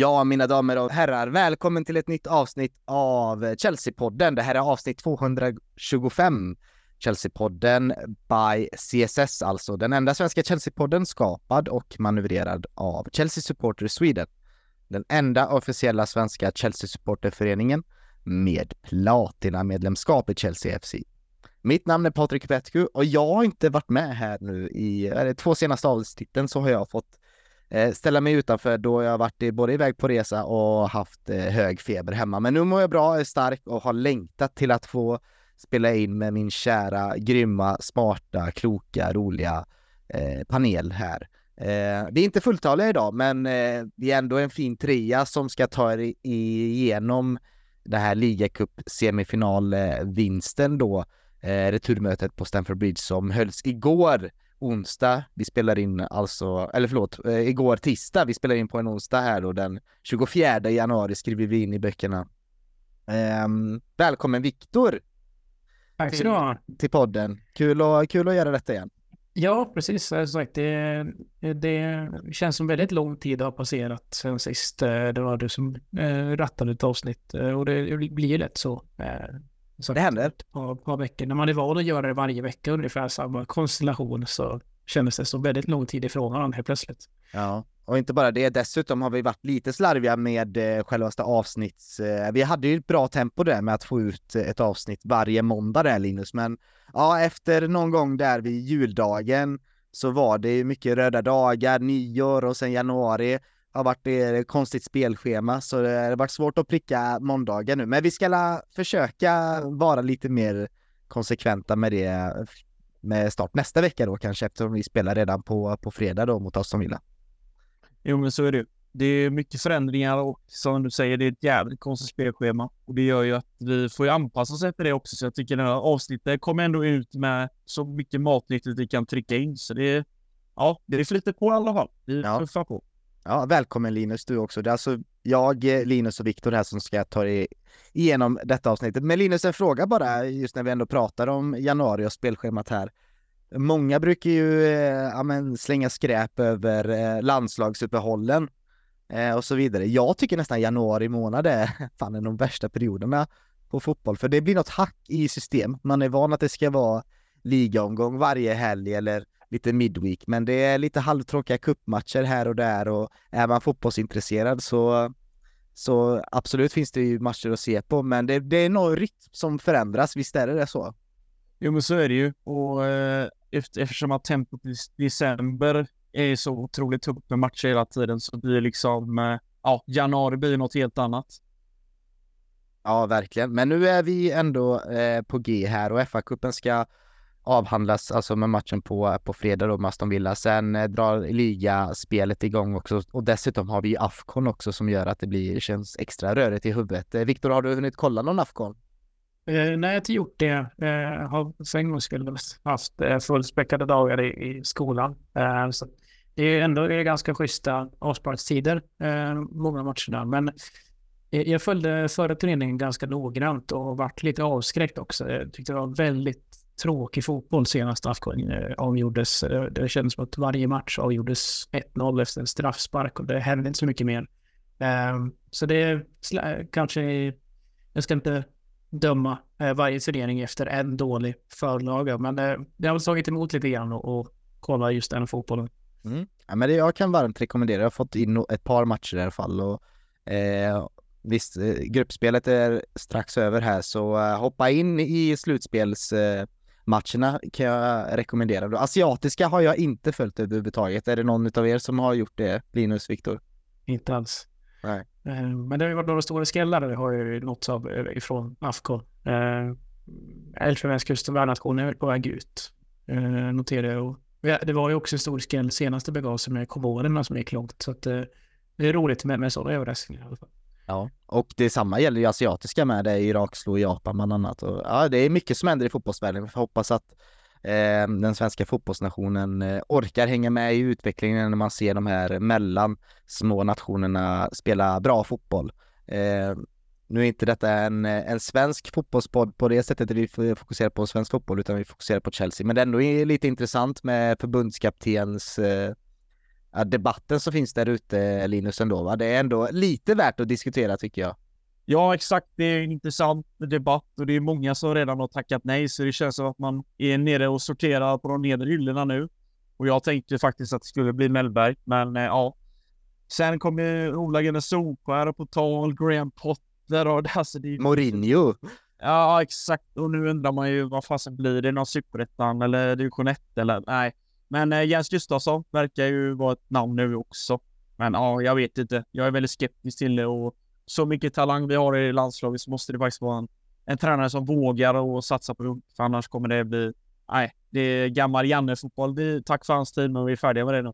Ja, mina damer och herrar, välkommen till ett nytt avsnitt av Chelsea-podden. Det här är avsnitt 225. Chelsea-podden by CSS, alltså den enda svenska Chelsea-podden skapad och manövrerad av Chelsea Supporter Sweden. Den enda officiella svenska Chelsea-supporterföreningen med platina-medlemskap i Chelsea FC. Mitt namn är Patrik Petku och jag har inte varit med här nu i de två senaste avsnitten så har jag fått Eh, ställa mig utanför då jag varit både iväg på resa och haft eh, hög feber hemma. Men nu mår jag bra, är stark och har längtat till att få spela in med min kära, grymma, smarta, kloka, roliga eh, panel här. Eh, vi är inte fulltaliga idag, men eh, vi är ändå en fin trea som ska ta er igenom det här ligacup semifinalvinsten eh, då, eh, returmötet på Stamford Bridge som hölls igår onsdag. Vi spelar in alltså, eller förlåt, eh, igår tisdag. Vi spelar in på en onsdag här då den 24 januari skriver vi in i böckerna. Eh, välkommen Viktor! Tack så du ha! Till podden. Kul, och, kul att göra detta igen. Ja, precis. Sagt, det, det känns som väldigt lång tid har passerat sen sist. Eh, det var du som eh, rattade ett avsnitt och det blir lätt så. Så det händer. Ett par, par veckor. När man är van att göra det varje vecka ungefär samma konstellation så kändes det som väldigt lång tid ifrån varandra helt plötsligt. Ja, och inte bara det. Dessutom har vi varit lite slarviga med eh, självaste avsnitts... Eh, vi hade ju ett bra tempo där med att få ut ett avsnitt varje måndag där Linus, men ja, efter någon gång där vid juldagen så var det mycket röda dagar, nyår och sen januari har varit ett konstigt spelschema så det har varit svårt att pricka måndagar nu. Men vi ska försöka vara lite mer konsekventa med det med start nästa vecka då kanske eftersom vi spelar redan på, på fredag då mot Aston Villa. Jo men så är det Det är mycket förändringar och som du säger det är ett jävligt konstigt spelschema och det gör ju att vi får ju anpassa oss efter det också så jag tycker det här avsnittet kommer ändå ut med så mycket matnyttigt vi kan trycka in så det är ja, det flyter på i alla fall. Vi ja. puffar på. Ja, välkommen Linus du också. Det är alltså jag, eh, Linus och Viktor här som ska ta dig igenom detta avsnittet. Men Linus, en fråga bara just när vi ändå pratar om januari och spelschemat här. Många brukar ju eh, amen, slänga skräp över eh, landslagsuppehållen eh, och så vidare. Jag tycker nästan januari månad är fan de värsta perioderna på fotboll, för det blir något hack i system. Man är van att det ska vara ligaomgång varje helg eller lite midweek, men det är lite halvtråkiga kuppmatcher här och där och är man fotbollsintresserad så så absolut finns det ju matcher att se på, men det, det är någon rytm som förändras, visst är det så? Jo, men så är det ju och eh, eftersom att tempot i december är så otroligt tufft med matcher hela tiden så blir liksom, eh, ja, januari blir något helt annat. Ja, verkligen. Men nu är vi ändå eh, på G här och FA-cupen ska avhandlas, alltså med matchen på, på fredag då med Aston Villa. Sen eh, drar ligaspelet igång också och dessutom har vi Afcon också som gör att det blir, känns extra rörigt i huvudet. Eh, Viktor, har du hunnit kolla någon Afcon? Eh, nej, jag har inte gjort det. Eh, har för en gångs skull haft eh, fullspäckade dagar i, i skolan. Eh, så det är ändå det är ganska schyssta avsparkstider, eh, många matcherna. Men jag följde förra turneringen ganska noggrant och varit lite avskräckt också. Jag tyckte det var väldigt tråkig fotboll senast AFCON eh, avgjordes. Eh, det kändes som att varje match avgjordes 1-0 efter en straffspark och det hände inte så mycket mer. Ehm, så det är kanske, jag ska inte döma eh, varje turnering efter en dålig förlaga, men det har väl tagit emot lite grann och, och kolla just den fotbollen. Mm. Ja, men det jag kan varmt rekommendera. Jag har fått in ett par matcher i alla fall och eh, visst, gruppspelet är strax över här så eh, hoppa in i slutspels eh, matcherna kan jag rekommendera. Asiatiska har jag inte följt överhuvudtaget. Är det någon av er som har gjort det? Linus, Viktor? Inte alls. Nej. Eh, men det har ju varit några stora skrällar det har ju nåtts av eh, ifrån Afcon. Eh, Elfenbenskusten, värdnation är väl på väg ut. Noterar jag. Det var ju också en stor skräll senaste begav sig med Komorerna som gick långt. Så att det är roligt med, med sådana överraskningar i alla fall. Ja, och detsamma gäller ju asiatiska med det. Irak slog Japan bland annat. Och, ja, det är mycket som händer i fotbollsvärlden. Vi får hoppas att eh, den svenska fotbollsnationen eh, orkar hänga med i utvecklingen när man ser de här mellan små nationerna spela bra fotboll. Eh, nu är inte detta en, en svensk fotbollspodd på det sättet vi fokuserar på svensk fotboll utan vi fokuserar på Chelsea. Men det är ändå lite intressant med förbundskaptens eh, debatten som finns där ute, Linus, ändå. Va? Det är ändå lite värt att diskutera tycker jag. Ja, exakt. Det är en intressant debatt och det är många som redan har tackat nej, så det känns som att man är nere och sorterar på de nedre hyllorna nu. Och jag tänkte faktiskt att det skulle bli Mellberg, men eh, ja. Sen kommer Ola Gunnar Solskär på tal, Graham Potter och alltså det... Mourinho. Ja, exakt. Och nu undrar man ju vad fasen blir det? Någon superettan eller division 1 eller? Nej. Men eh, Jens Gustafsson verkar ju vara ett namn nu också. Men ja, jag vet inte. Jag är väldigt skeptisk till det och så mycket talang vi har i landslaget så måste det faktiskt vara en, en tränare som vågar och satsa på det. För annars kommer det bli... Nej, det är gammal Janne-fotboll. Tack för hans tid, men vi är färdiga med det nu.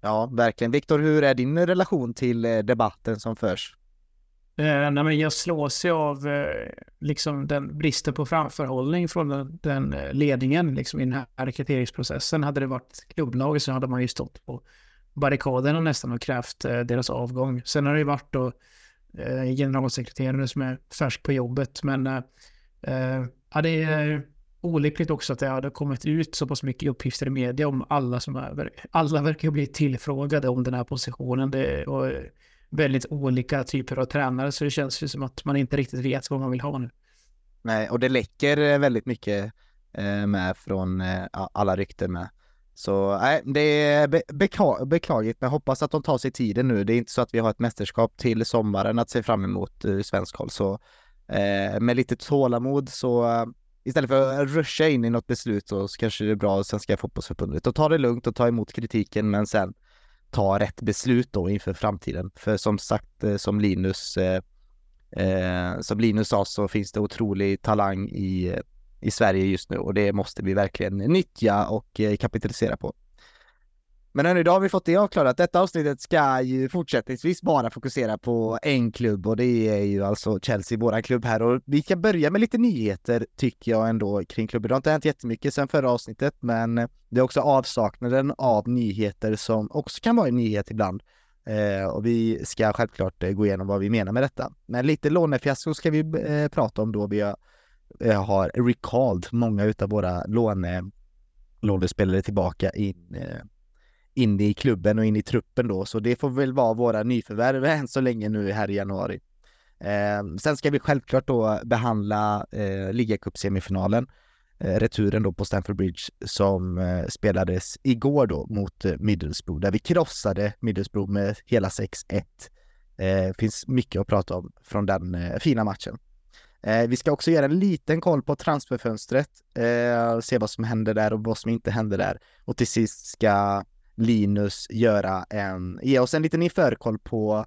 Ja, verkligen. Viktor, hur är din relation till eh, debatten som förs? Eh, nej, men jag slås ju av eh, liksom den bristen på framförhållning från den, den eh, ledningen liksom, i den här rekryteringsprocessen. Hade det varit klubblag så hade man ju stått på barrikaderna nästan och krävt eh, deras avgång. Sen har det ju varit då eh, generalsekreterare som är färsk på jobbet, men eh, eh, ja, det är olyckligt också att det hade kommit ut så pass mycket uppgifter i media om alla som är, alla verkar bli tillfrågade om den här positionen. Det, och, eh, väldigt olika typer av tränare så det känns ju som att man inte riktigt vet vad man vill ha nu. Nej, och det läcker eh, väldigt mycket eh, med från eh, alla rykten med. Så nej, det är be beklagligt, men hoppas att de tar sig tiden nu. Det är inte så att vi har ett mästerskap till sommaren att se fram emot ur svensk håll, så eh, med lite tålamod så istället för att ruscha in i något beslut så, så kanske det är bra att Svenska fotbollsförbundet och ta det lugnt och ta emot kritiken, men sen ta rätt beslut då inför framtiden. För som sagt, eh, som Linus, eh, eh, som Linus sa så finns det otrolig talang i, eh, i Sverige just nu och det måste vi verkligen nyttja och kapitalisera på. Men än idag har vi fått det avklarat. Detta avsnittet ska ju fortsättningsvis bara fokusera på en klubb och det är ju alltså Chelsea, våran klubb här. Och vi kan börja med lite nyheter tycker jag ändå kring klubben. Det har inte hänt jättemycket sedan förra avsnittet, men det är också avsaknaden av nyheter som också kan vara en nyhet ibland. Eh, och vi ska självklart eh, gå igenom vad vi menar med detta. Men lite lånefiasko ska vi eh, prata om då vi har, eh, har recalled många utav våra låne, lånespelare tillbaka in eh, in i klubben och in i truppen då, så det får väl vara våra nyförvärv än så länge nu här i januari. Eh, sen ska vi självklart då behandla eh, ligacupsemifinalen, eh, returen då på Stamford Bridge som eh, spelades igår då mot eh, Middlesbrough, där vi krossade Middlesbrough med hela 6-1. Eh, finns mycket att prata om från den eh, fina matchen. Eh, vi ska också göra en liten koll på transferfönstret, eh, se vad som händer där och vad som inte händer där. Och till sist ska Linus göra en, ge oss en liten införkoll på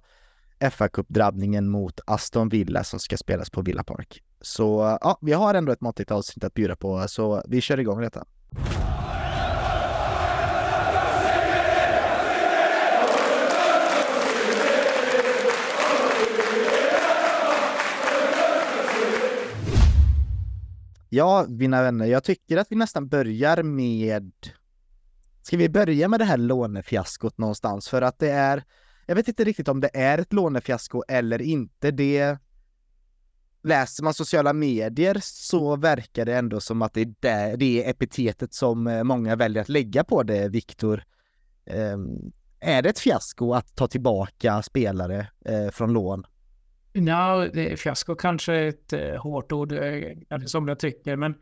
fa Cup-drabbningen mot Aston Villa som ska spelas på Villa Park. Så ja, vi har ändå ett måttligt avsnitt att bjuda på, så vi kör igång detta. Ja, mina vänner, jag tycker att vi nästan börjar med Ska vi börja med det här lånefiaskot någonstans? För att det är, jag vet inte riktigt om det är ett lånefiasko eller inte. Det Läser man sociala medier så verkar det ändå som att det är det, det är epitetet som eh, många väljer att lägga på det, Viktor. Um, är det ett fiasko att ta tillbaka spelare uh, från lån? Ja, no, fiasko kanske är ett uh, hårt ord, uh, som jag tycker, men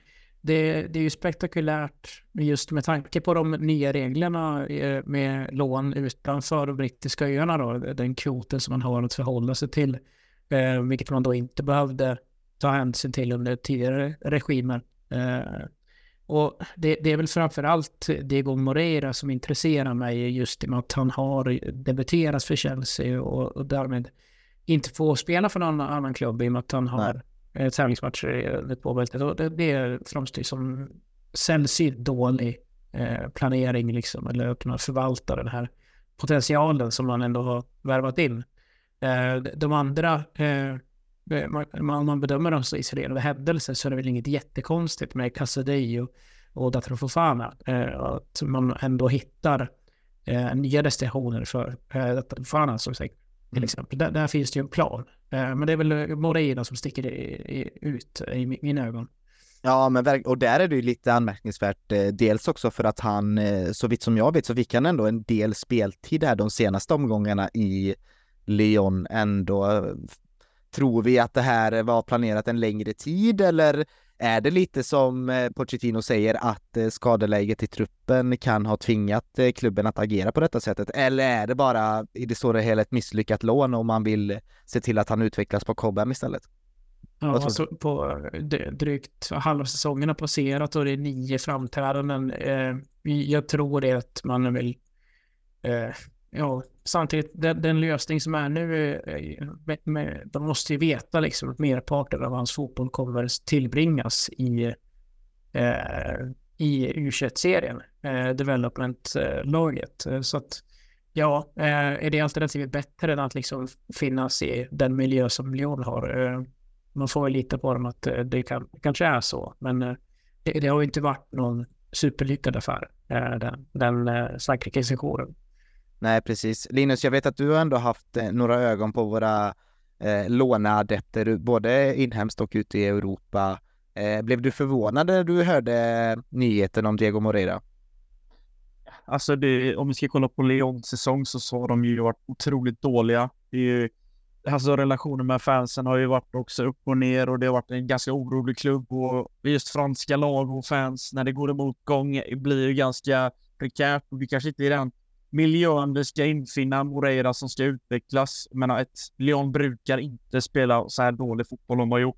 det, det är ju spektakulärt just med tanke på de nya reglerna eh, med lån utanför de brittiska öarna då, den kvoten som man har att förhålla sig till, eh, vilket man då inte behövde ta hänsyn till under tidigare regimer. Eh, och det, det, är väl framför allt Diego Moreira som intresserar mig just i och med att han har debuterat för Chelsea och, och därmed inte får spela för någon annan klubb i och med att han har eh, tävlingsmatcher under påbältet. Och det, det framstår som sällsynt dålig eh, planering liksom, eller att kunna förvalta den här potentialen som man ändå har värvat in. Eh, de andra, eh, om man bedömer dem så isolerade händelser så är det väl inget jättekonstigt med Casadei och, och Datro Fofana. Eh, att man ändå hittar eh, nya destinationer för eh, Datro Fofana som sagt till mm. exempel. Där, där, finns det ju en plan. Eh, men det är väl eh, Moreira som sticker ut i mina ögon. Ja, men och där är det ju lite anmärkningsvärt. Eh, dels också för att han, så vitt som jag vet, så fick han ändå en del speltid här de senaste omgångarna i Lyon ändå. Tror vi att det här var planerat en längre tid eller är det lite som eh, Pochettino säger att skadeläget i truppen kan ha tvingat klubben att agera på detta sättet? Eller är det bara i det stora hela ett misslyckat lån och man vill se till att han utvecklas på Cobham istället? Ja, alltså på drygt halva säsongen har passerat och det är nio framträdanden. Eh, jag tror det att man vill... Ja, samtidigt, den, den, lösning som är nu, eh, med, med, de måste ju veta liksom att merparten av hans fotboll kommer tillbringas i, eh, i U21-serien, eh, development-laget. Så att ja, eh, är det alternativet bättre än att liksom finnas i den miljö som Lyon har? Eh, man får väl lita på dem att eh, det kan, kanske är så. Men eh, det, det har ju inte varit någon superlyckad affär, eh, den, den Frankrike-sessionen. Nej, precis. Linus, jag vet att du har ändå haft eh, några ögon på våra eh, låneadepter, både inhemskt och ute i Europa. Eh, blev du förvånad när du hörde eh, nyheten om Diego Moreira? Alltså, det, om vi ska kolla på Leons säsong så har de ju varit otroligt dåliga. Det är ju alltså relationen med fansen har ju varit också upp och ner och det har varit en ganska orolig klubb och just franska lag och fans när det går emot gång blir ju ganska prekärt och vi kanske inte är den miljön vi ska infinna Moreira som ska utvecklas. Jag menar, ett Lyon brukar inte spela så här dålig fotboll de har gjort.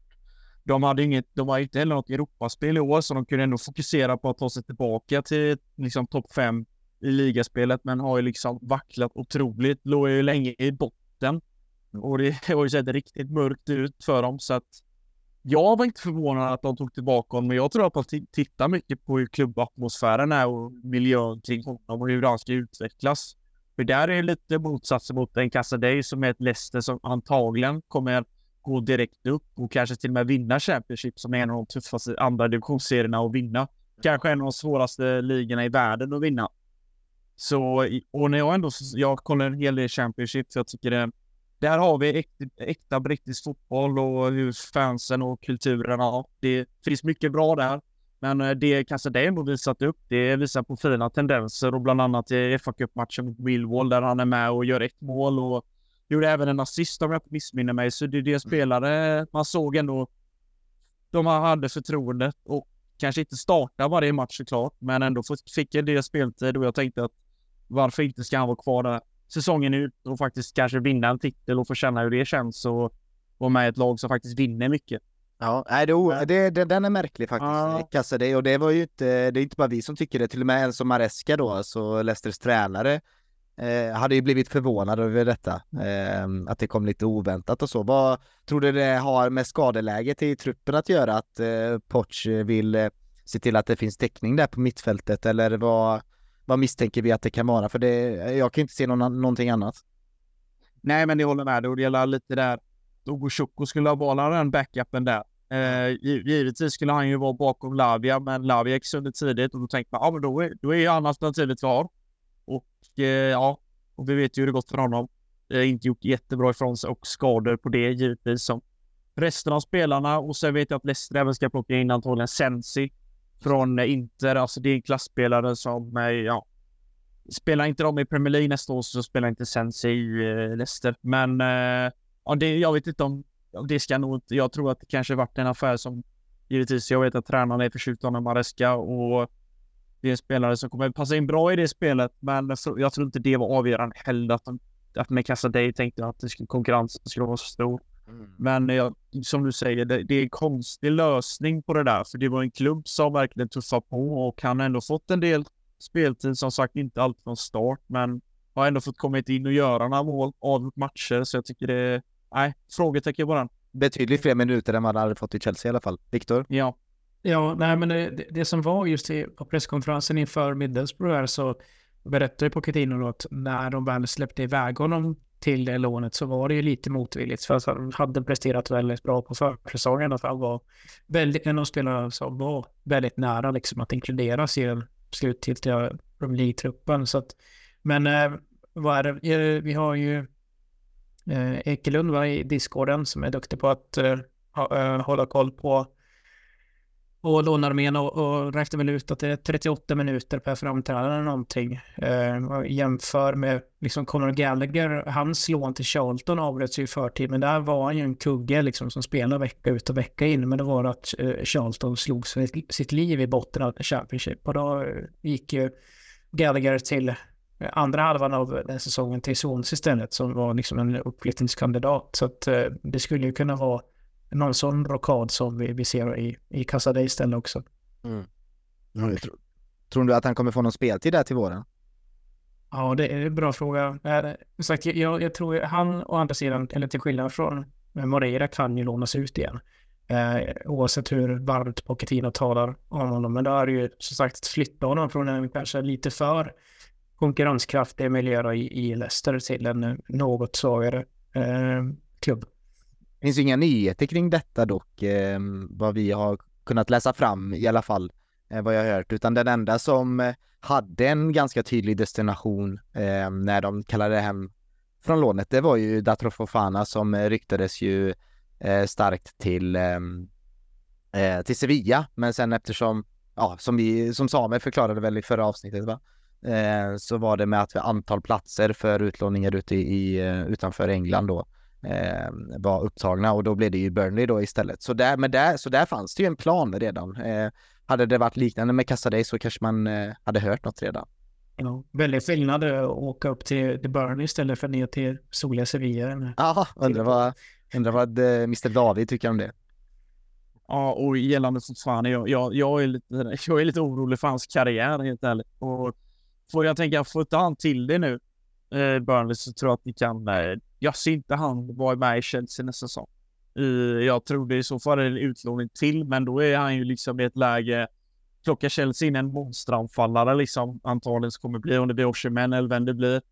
De hade inget, de har inte heller något Europaspel i år, så de kunde ändå fokusera på att ta sig tillbaka till liksom topp fem i ligaspelet, men har ju liksom vacklat otroligt. Låg ju länge i botten och det har ju sett riktigt mörkt ut för dem så att jag var inte förvånad att de tog tillbaka honom, men jag tror att man tittar mycket på hur klubbatmosfären är och miljön kring honom och hur han ska utvecklas. För där är det lite motsatsen mot en Casadei som är ett Leicester som antagligen kommer gå direkt upp och kanske till och med vinna Championship som är en av de tuffaste andra divisionsserierna att vinna. Kanske en av de svåraste ligorna i världen att vinna. Så, och när jag ändå, jag kollar en hel del Championship, för jag tycker det där har vi äkta, äkta brittisk fotboll och hur fansen och kulturen, ja, det finns mycket bra där. Men eh, det kanske det ändå visat upp, det visar på fina tendenser och bland annat i fa Cup-matchen mot Millwall där han är med och gör ett mål och gjorde även en assist om jag inte missminner mig. Så det är det spelare man såg ändå. De hade förtroendet och kanske inte starta varje match såklart, men ändå fick en del speltid och jag tänkte att varför inte ska han vara kvar där säsongen ut och faktiskt kanske vinna en titel och få känna hur det känns och vara med i ett lag som faktiskt vinner mycket. Ja, nej, det, det, det, den är märklig faktiskt, ja. Och det var ju inte, det är inte bara vi som tycker det, till och med Enzo Maresca då, alltså Leicesters tränare, eh, hade ju blivit förvånad över detta. Eh, att det kom lite oväntat och så. Vad tror du det har med skadeläget i truppen att göra? Att eh, Poch vill eh, se till att det finns täckning där på mittfältet eller vad, vad misstänker vi att det kan vara? För det, jag kan inte se någon, någonting annat. Nej, men det håller med. Och det gäller lite där. Dogo skulle ha valt den backupen där. Eh, givetvis skulle han ju vara bakom Lavia, men Lavia gick sönder tidigt och då tänkte man, ja men då är, då är han alternativet har. Och eh, ja, och vi vet ju hur det gått för honom. Eh, inte gjort jättebra ifrån sig och skador på det givetvis som resten av spelarna. Och sen vet jag att Leicester även ska plocka in antagligen Sensi från eh, Inter. Alltså det är en klasspelare som, eh, ja, spelar inte de i Premier League nästa år så spelar inte Sensi i eh, Leicester. Men eh, ja, det, jag vet inte om det ska nog inte. Jag tror att det kanske varit en affär som givetvis. Jag vet att tränaren är förtjust i Maresca och det är en spelare som kommer passa in bra i det spelet. Men jag tror inte det var avgörande heller att, de, att med Casa Day tänkte att det skulle, konkurrensen skulle vara så stor. Mm. Men jag, som du säger, det, det, är en konstig lösning på det där. För det var en klubb som verkligen tuffade på och han har ändå fått en del speltid. Som sagt, inte allt från start, men har ändå fått komma in och göra några mål, av matcher. Så jag tycker det är, nej, frågetecken på den. Betydligt fler minuter än han hade fått i Chelsea i alla fall. Viktor? Ja. Ja, nej men det, det, som var just i, på presskonferensen inför Middlesbrough så berättade Pochettino att när de väl släppte iväg honom till det lånet så var det ju lite motvilligt för att han hade presterat väldigt bra på försäsongen. Att han var väldigt, en av spelarna som var väldigt nära liksom att inkluderas i den slutgiltiga Premier League-truppen. Så att, men eh, vad är det? Eh, vi har ju eh, Ekelund va, i Discorden som är duktig på att eh, ha, eh, hålla koll på och lånarmen och, och räknar väl ut att det är 38 minuter per framträdande eller någonting. Eh, jämför med liksom Conor Gallagher, hans lån till Charlton avbröts ju i förtid, men där var han ju en kugge liksom som spelar vecka ut och vecka in, men det var att eh, Charlton slog sitt, sitt liv i botten av Championship och då eh, gick ju Gallagher till eh, andra halvan av den säsongen till Swans istället som var liksom en uppflyttningskandidat. Så att eh, det skulle ju kunna vara någon sån rockad som vi, vi ser i, i Casa istället också. Mm. Ja, tror, tror du att han kommer få någon speltid där till våren? Ja, det är en bra fråga. Sagt, jag, jag tror han å andra sidan, eller till skillnad från Moreira, kan ju lånas ut igen. Eh, oavsett hur varmt Pochettino talar om honom. Men då är det ju som sagt att flytta honom från en kanske lite för konkurrenskraftig miljö i, i Leicester till en något svagare eh, klubb. Det finns inga nyheter kring detta dock, eh, vad vi har kunnat läsa fram i alla fall, eh, vad jag har hört, utan den enda som eh, hade en ganska tydlig destination eh, när de kallade hem från lånet, det var ju Datro Fofana som eh, ryktades ju eh, starkt till, ehm, eh, till Sevilla, men sen eftersom, ja, som vi, som Samuel förklarade väl i förra avsnittet, va? Eh, så var det med att antal platser för utlåningar ute i, utanför England då eh, var upptagna och då blev det ju Burnley då istället. Så där, men där, så där fanns det ju en plan redan. Eh, hade det varit liknande med Cassaday så kanske man eh, hade hört något redan. Ja, väldigt skillnad att åka upp till, till Burnley istället för ner till soliga Sevilla. Ja, undrar vad, undrar vad eh, Mr David tycker om det. Ja, och gällande fortfarande, jag, jag, jag, är lite, jag är lite orolig för hans karriär helt ärligt. Och får jag tänka, får inte han till det nu, eh, Burnley, så tror jag att ni kan eh, jag ser inte han vara med i Chelsea nästa säsong. Eh, jag tror det i så fall är en utlåning till, men då är han ju liksom i ett läge plockar Chelsea in en monsteranfallare liksom antagligen som kommer bli om det blir Oshimen eller vem det blir.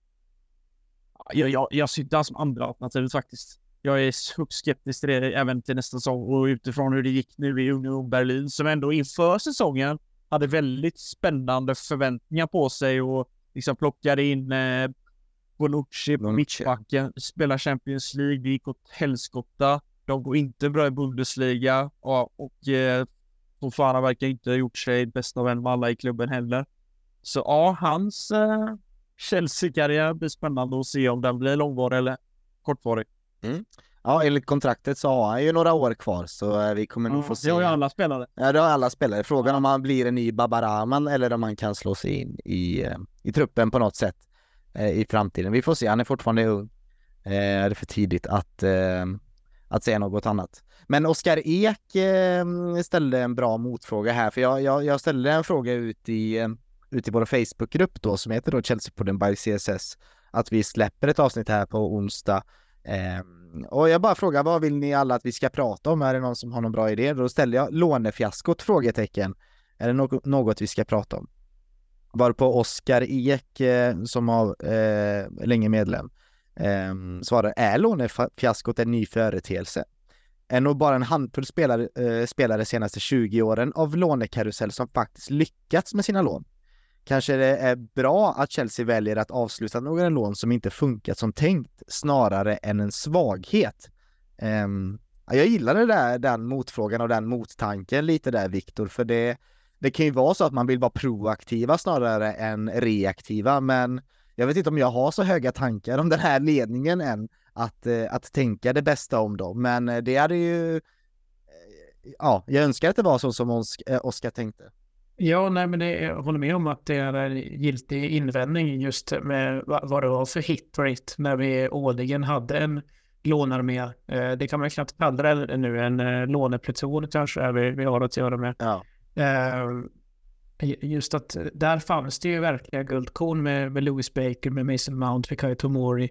Jag, jag, jag ser inte han som andra alternativet faktiskt. Jag är högst skeptisk till det även till nästa säsong och utifrån hur det gick nu i Union Berlin som ändå inför säsongen hade väldigt spännande förväntningar på sig och liksom plockade in eh, Bonucci mittbacken, spelar Champions League, det gick åt helskotta. De går inte bra i Bundesliga och, och eh, Fofana verkar inte ha gjort sig bästa vän med alla i klubben heller. Så ja, hans eh, Chelsea-karriär blir spännande att se om den blir långvarig eller kortvarig. Mm. Ja, enligt kontraktet så har han ju några år kvar så eh, vi kommer nog få se. Det har ju alla spelare. Ja, det har alla spelare. Frågan ja. om han blir en ny Babaraman eller om han kan slå sig in i, eh, i truppen på något sätt. Eh, I framtiden. Vi får se, han är fortfarande ung. Eh, det är för tidigt att, eh, att säga något annat. Men Oskar Ek eh, ställde en bra motfråga här, för jag, jag, jag ställde en fråga ut i, eh, ut i vår Facebookgrupp då som heter då Chelsea-podden by CSS att vi släpper ett avsnitt här på onsdag. och jag bara frågar, vad vill ni alla att vi ska prata om? Är det någon som har någon bra idé? Då ställer jag lånefiaskot? Frågetecken. Är det något vi ska prata om? Varpå Oskar Ek, eh, som har eh, länge medlem, eh, svarar, är lånefiaskot en ny företeelse? Är nog bara en handfull spelare, eh, spelare senaste 20 åren av lånekarusell som faktiskt lyckats med sina lån. Kanske det är bra att Chelsea väljer att avsluta några lån som inte funkat som tänkt, snarare än en svaghet. Um, jag gillade det där, den motfrågan och den mottanken lite där Viktor, för det, det kan ju vara så att man vill vara proaktiva snarare än reaktiva, men jag vet inte om jag har så höga tankar om den här ledningen än att, eh, att tänka det bästa om dem. Men eh, det är ju, eh, ja, jag önskar att det var så som Oskar tänkte. Ja, nej, men det, jag håller med om att det är en giltig invändning just med vad det var för hitrate när vi årligen hade en lånarmé. Det kan man knappt kalla det nu, en lånepluton kanske är vi, vi har att göra med. Ja. Eh, just att eh, där fanns det ju verkliga guldkorn med, med Louis Baker, med Mason Mount, Fikayo Tomori.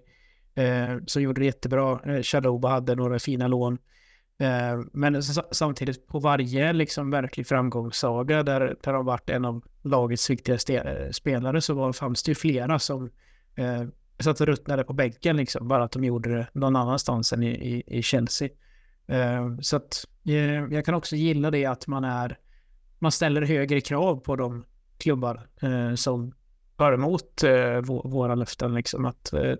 eh, som gjorde det jättebra. Uh, Shaloba hade några fina lån. Eh, men samtidigt på varje liksom verklig framgångssaga där, där de varit en av lagets viktigaste spelare så var, fanns det ju flera som eh, satt och ruttnade på bänken liksom. Bara att de gjorde det någon annanstans än i, i, i Chelsea. Eh, så att jag kan också gilla det att man är man ställer högre krav på de klubbar eh, som tar emot eh, våra löften. Liksom, att eh,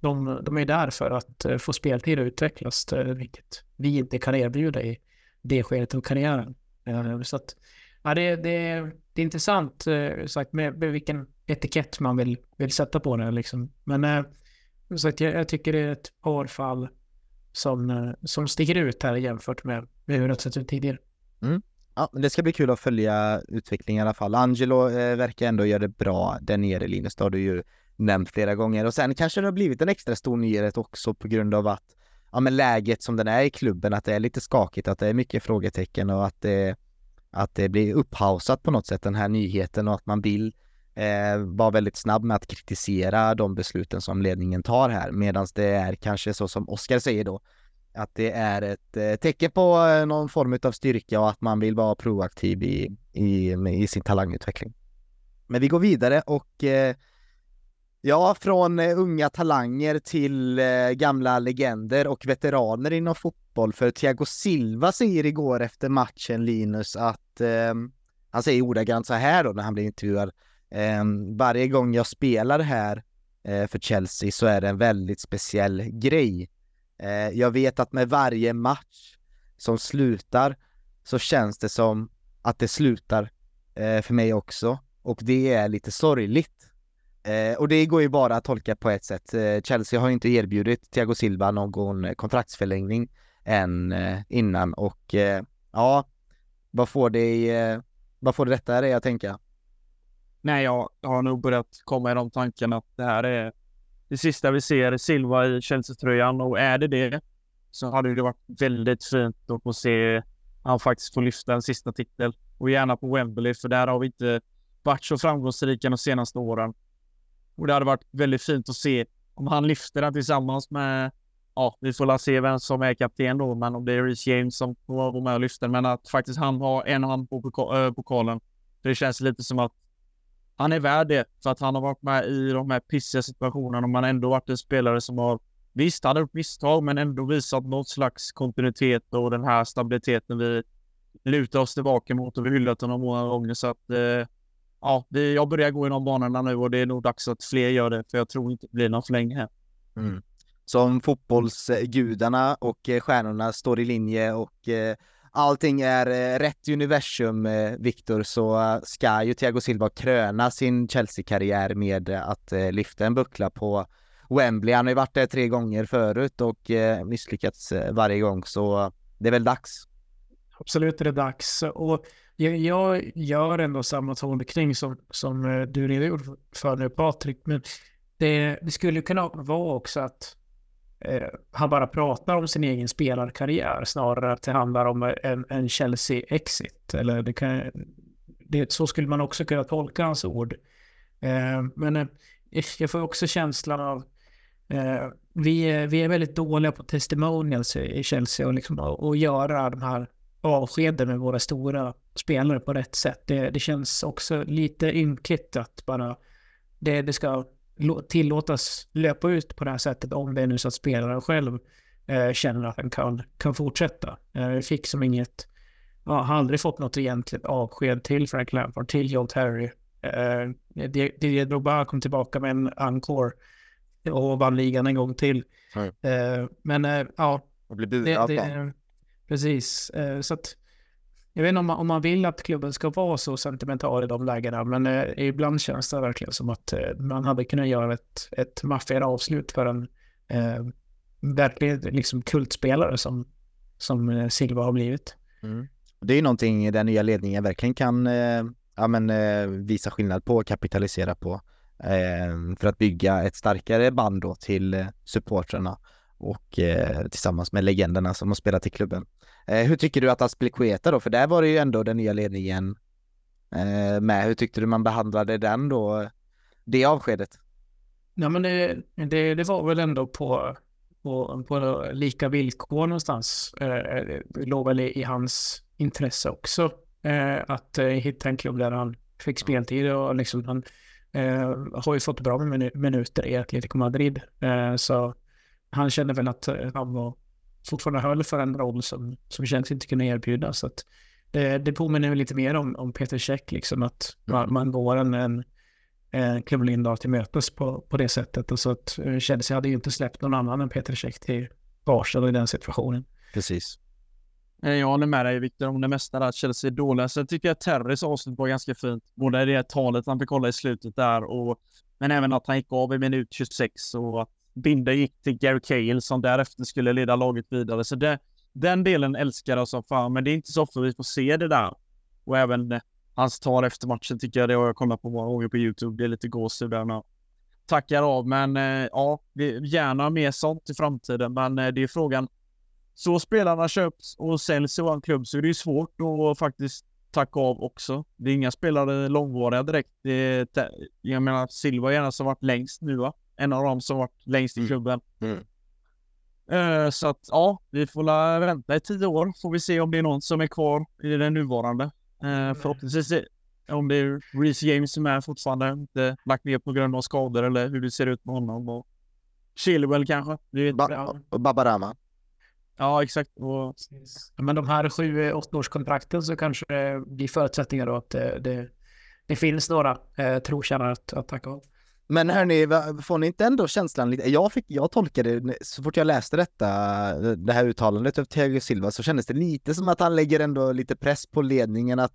de, de är där för att eh, få speltid och utvecklas, eh, vilket vi inte kan erbjuda i det skedet av karriären. Eh, så att, ja, det, det, det är intressant eh, sagt, med, med vilken etikett man vill, vill sätta på det. Liksom. Men eh, så att jag, jag tycker det är ett par fall som, eh, som sticker ut här jämfört med, med hur det har sett ut tidigare. Mm. Ja, men det ska bli kul att följa utvecklingen i alla fall. Angelo eh, verkar ändå göra det bra där nere, Linus. Det har du ju nämnt flera gånger. Och sen kanske det har blivit en extra stor nyhet också på grund av att ja, men läget som den är i klubben, att det är lite skakigt, att det är mycket frågetecken och att det, att det blir upphausat på något sätt, den här nyheten och att man vill eh, vara väldigt snabb med att kritisera de besluten som ledningen tar här, medan det är kanske så som Oskar säger då, att det är ett eh, tecken på eh, någon form av styrka och att man vill vara proaktiv i, i, i sin talangutveckling. Men vi går vidare och eh, ja, från unga talanger till gamla legender och veteraner inom fotboll. För Thiago Silva säger igår efter matchen, Linus, att han säger ordagrant så här då när han blir intervjuad. Varje gång jag spelar här för Chelsea så är det en väldigt speciell grej. Eh, jag vet att med varje match som slutar så känns det som att det slutar eh, för mig också och det är lite sorgligt. Eh, och det går ju bara att tolka på ett sätt. Chelsea har ju inte erbjudit Thiago Silva någon kontraktsförlängning än innan och ja, vad får det, vad får det detta dig att tänka? Nej, jag har nog börjat komma i de tankarna att det här är det sista vi ser Silva i Chelsea-tröjan och är det det så hade det varit väldigt fint att få se han faktiskt få lyfta en sista titel och gärna på Wembley för där har vi inte varit så framgångsrika de senaste åren. Och det hade varit väldigt fint att se om han lyfter den tillsammans med, ja, vi får la se vem som är kapten då, men om det är Reece James som får vara med och lyfta men att faktiskt han har en hand på eh, pokalen. För det känns lite som att han är värd det för att han har varit med i de här pissiga situationerna och man ändå varit en spelare som har Visst, han har gjort misstag, men ändå visat något slags kontinuitet och den här stabiliteten vi lutar oss tillbaka mot och vi hyllat honom många gånger. Så att eh, ja, det, jag börjar gå i de banorna nu och det är nog dags att fler gör det, för jag tror inte det blir någon förlängning här. Mm. Som fotbollsgudarna och eh, stjärnorna står i linje och eh, allting är eh, rätt universum, eh, Viktor, så eh, ska ju Thiago Silva kröna sin Chelsea-karriär med att eh, lyfta en buckla på Wembley. Han har ju varit där tre gånger förut och misslyckats varje gång, så det är väl dags. Absolut är det dags. Och jag, jag gör ändå samma tolkning som, som du redogjorde för nu Patrik. Men det, det skulle kunna vara också att Eh, han bara pratar om sin egen spelarkarriär snarare att det handlar om en, en Chelsea-exit. Eller det kan, det, så skulle man också kunna tolka hans ord. Eh, men eh, jag får också känslan av eh, vi, är, vi är väldigt dåliga på testimonials i Chelsea och liksom att göra de här avskeden med våra stora spelare på rätt sätt. Det, det känns också lite ynkligt att bara det, det ska tillåtas löpa ut på det här sättet om det är nu så att spelaren själv eh, känner att den kan, kan fortsätta. Eh, fick som inget, ja, har aldrig fått något egentligt avsked till Frank Lampard, till John Terry. Eh, Didier Drogba kom tillbaka med en encore och vann ligan en gång till. Eh, men eh, ja, det, det, precis. Eh, så att jag vet inte om man, om man vill att klubben ska vara så sentimental i de lägena, men eh, ibland känns det verkligen som att eh, man hade kunnat göra ett, ett maffigare avslut för en eh, verkligen liksom kultspelare som, som eh, Silva har blivit. Mm. Det är ju någonting den nya ledningen verkligen kan eh, ja, men, eh, visa skillnad på och kapitalisera på eh, för att bygga ett starkare band då till eh, supportrarna och eh, tillsammans med legenderna som har spelat i klubben. Eh, hur tycker du att Aspilicueta då, för där var det ju ändå den nya ledningen eh, med. Hur tyckte du man behandlade den då, det avskedet? Ja men det, det, det var väl ändå på, på, på lika villkor någonstans. Eh, det låg väl i, i hans intresse också eh, att eh, hitta en klubb där han fick speltid och liksom han eh, har ju fått bra med minuter i Atletico Madrid. Eh, så han kände väl att eh, han var fortfarande höll för en roll som, som känns inte kunde erbjudas. Så att det, det påminner lite mer om, om Peter Käck, liksom att mm. man, man går en, en, en Klubb Lindahl till mötes på, på det sättet. Och så att eh, Chelsea hade ju inte släppt någon annan än Peter Käck till Arsenal i den situationen. Precis. Eh, jag håller med dig Viktor om det mesta där. Chelsea är dåliga. Sen tycker jag att Terrys avslut var ganska fint. Både det talet han fick hålla i slutet där och men även att han gick av i minut 26 och att Binder gick till Gary Cahill som därefter skulle leda laget vidare. Så det, den delen älskar jag som fan, men det är inte så ofta vi får se det där. Och även eh, hans tal efter matchen tycker jag det har jag kollat på många gånger på YouTube. Det är lite gåshud där med. tackar av. Men eh, ja, vi, gärna mer sånt i framtiden. Men eh, det är frågan. Så spelarna köps och säljs i vår klubb så är det ju svårt att faktiskt tacka av också. Det är inga spelare långvariga direkt. Det är, jag menar Silva är en som varit längst nu va? En av dem som varit längst i mm. klubben. Mm. Uh, så att ja, vi får la vänta i tio år. Får vi se om det är någon som är kvar i den nuvarande. Uh, förhoppningsvis om det är Reece James som är fortfarande inte lagt ner på grund av skador eller hur det ser ut med honom. Och Chilwell kanske. ba och Babarama. Ja, exakt. Och... Men de här sju, åtta årskontrakten så kanske det blir förutsättningar då att det, det, det finns några eh, trotjänare att, att tacka av. Men hörni, får ni inte ändå känslan lite, jag, fick, jag tolkade så fort jag läste detta, eh, det här uttalandet av Thiago Silva så kändes det lite som att han lägger ändå lite press på ledningen att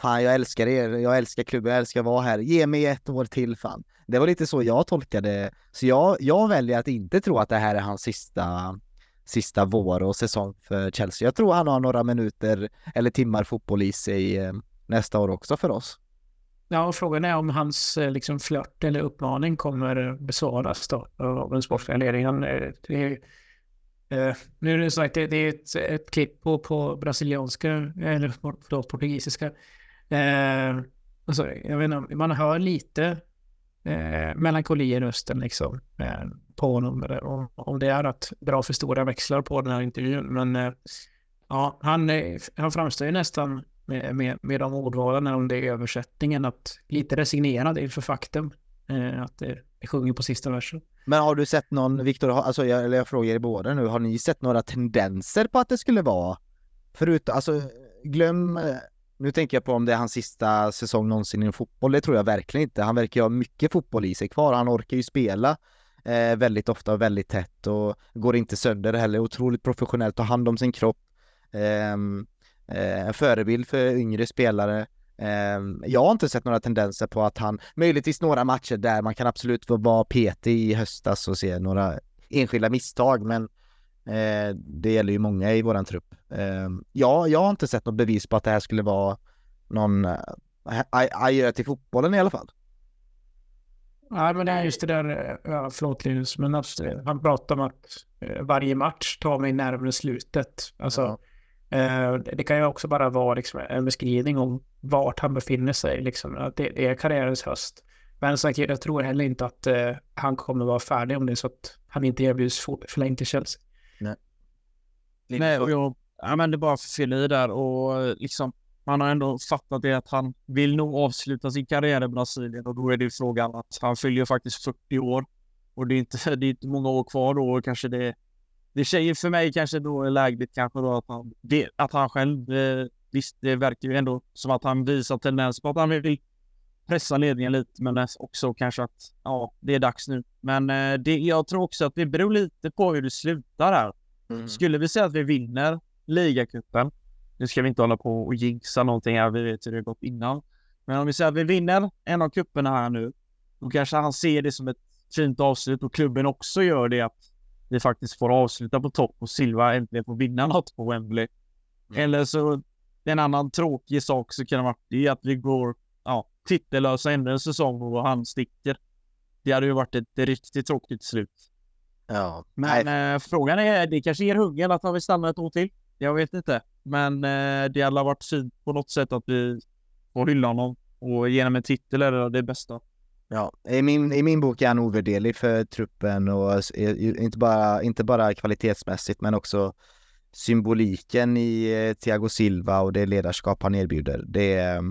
fan jag älskar er, jag älskar klubben, jag älskar att vara här, ge mig ett år till fan. Det var lite så jag tolkade, så jag, jag väljer att inte tro att det här är hans sista, sista vår och säsong för Chelsea. Jag tror han har några minuter eller timmar fotboll i sig eh, nästa år också för oss. Ja, och frågan är om hans eh, liksom, flört eller uppmaning kommer eh, besvaras då av den sportsliga ledningen. Eh, det är, nu är det sagt, det, det är ett, ett klipp på, på brasilianska, eller förlåt, portugisiska. Eh, alltså, jag vet inte, man hör lite eh, melankoli i rösten liksom, eh, på honom. Om, om det är att dra för stora växlar på den här intervjun. Men eh, ja, han, han framstår ju nästan med, med, med de ordvalen om det är översättningen, att lite resignerad inför faktum. Eh, att det, sjunger på sista versen. Men har du sett någon, Viktor, alltså jag, eller jag frågar er båda nu, har ni sett några tendenser på att det skulle vara Förutom, alltså glöm, nu tänker jag på om det är hans sista säsong någonsin i fotboll, det tror jag verkligen inte. Han verkar ju ha mycket fotboll i sig kvar, han orkar ju spela eh, väldigt ofta och väldigt tätt och går inte sönder heller, otroligt professionellt, tar hand om sin kropp. Eh, en förebild för yngre spelare. Ehm, jag har inte sett några tendenser på att han, möjligtvis några matcher där man kan absolut vara petig i höstas och se några enskilda misstag, men eh, det gäller ju många i våran trupp. Ehm, ja, jag har inte sett något bevis på att det här skulle vara någon eh, adjö till fotbollen i alla fall. Nej, men det är just det där, ja, förlåt Linus, men han pratar om att varje match tar mig närmare slutet. Alltså, ja Eh, det kan ju också bara vara liksom en beskrivning om vart han befinner sig. Liksom. Det, är karriärens höst. Men sagt, jag tror heller inte att uh, han kommer vara färdig om det är så att han inte erbjuds förlängt till Chelsea. Nej. Nej, och jag, ja, men det är bara för fylla i där och liksom man har ändå fattat det att han vill nog avsluta sin karriär i Brasilien och då är det frågan att han fyller faktiskt 40 år och det är inte, det är inte många år kvar då och kanske det det säger för mig kanske då lägligt kanske då att han, det, att han själv, eh, visst det verkar ju ändå som att han visar tendens på att han vill pressa ledningen lite men också kanske att ja, det är dags nu. Men eh, det, jag tror också att det beror lite på hur det slutar här. Mm. Skulle vi säga att vi vinner ligacupen, nu ska vi inte hålla på och jinxa någonting här, vi vet hur det gått innan. Men om vi säger att vi vinner en av kupperna här nu, då kanske han ser det som ett fint avslut och klubben också gör det att vi faktiskt får avsluta på topp och Silva äntligen får vinna något på Wembley. Mm. Eller så en annan tråkig sak så kan det vara det att vi går ja, titellösa ännu en säsong och han sticker. Det hade ju varit ett riktigt tråkigt slut. Ja. Men äh, frågan är, det kanske ger hungern att han vill stanna ett år till. Jag vet inte. Men äh, det hade varit fint på något sätt att vi får hylla honom och genom en titel är det bästa. Ja, i min, i min bok är han ovärderlig för truppen och inte bara, inte bara kvalitetsmässigt men också symboliken i eh, Thiago Silva och det ledarskap han erbjuder. Det är,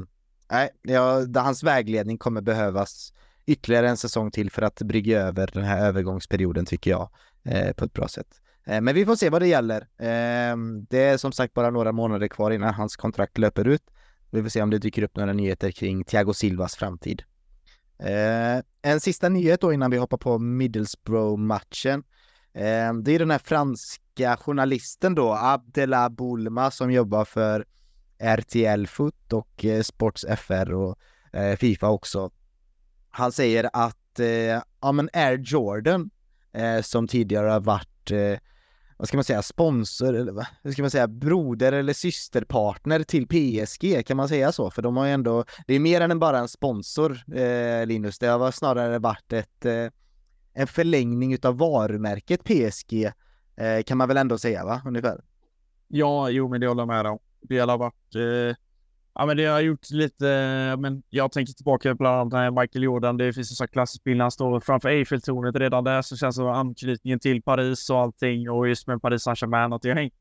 nej, ja, hans vägledning kommer behövas ytterligare en säsong till för att brygga över den här övergångsperioden tycker jag eh, på ett bra sätt. Eh, men vi får se vad det gäller. Eh, det är som sagt bara några månader kvar innan hans kontrakt löper ut. Vi får se om det dyker upp några nyheter kring Thiago Silvas framtid. Eh, en sista nyhet då innan vi hoppar på Middlesbrough-matchen. Eh, det är den här franska journalisten då, Abdela Boulma som jobbar för RTL Foot och eh, Sports FR och eh, Fifa också. Han säger att eh, ja men Air Jordan eh, som tidigare har varit eh, vad ska man säga, sponsor eller vad ska man säga, broder eller systerpartner till PSG, kan man säga så? För de har ju ändå, det är mer än bara en sponsor, eh, Linus, det har snarare varit ett, eh, en förlängning utav varumärket PSG, eh, kan man väl ändå säga va, ungefär? Ja, jo men det håller jag med om. Det har varit, eh, ja men det har gjort lite, men jag tänker tillbaka bland annat när Michael Jordan, det finns en sån klassisk bild när han står framför Eiffeltornet redan där så känns det som anknytningen till Paris och allting och just med Paris Saint-Germain att det har hängt.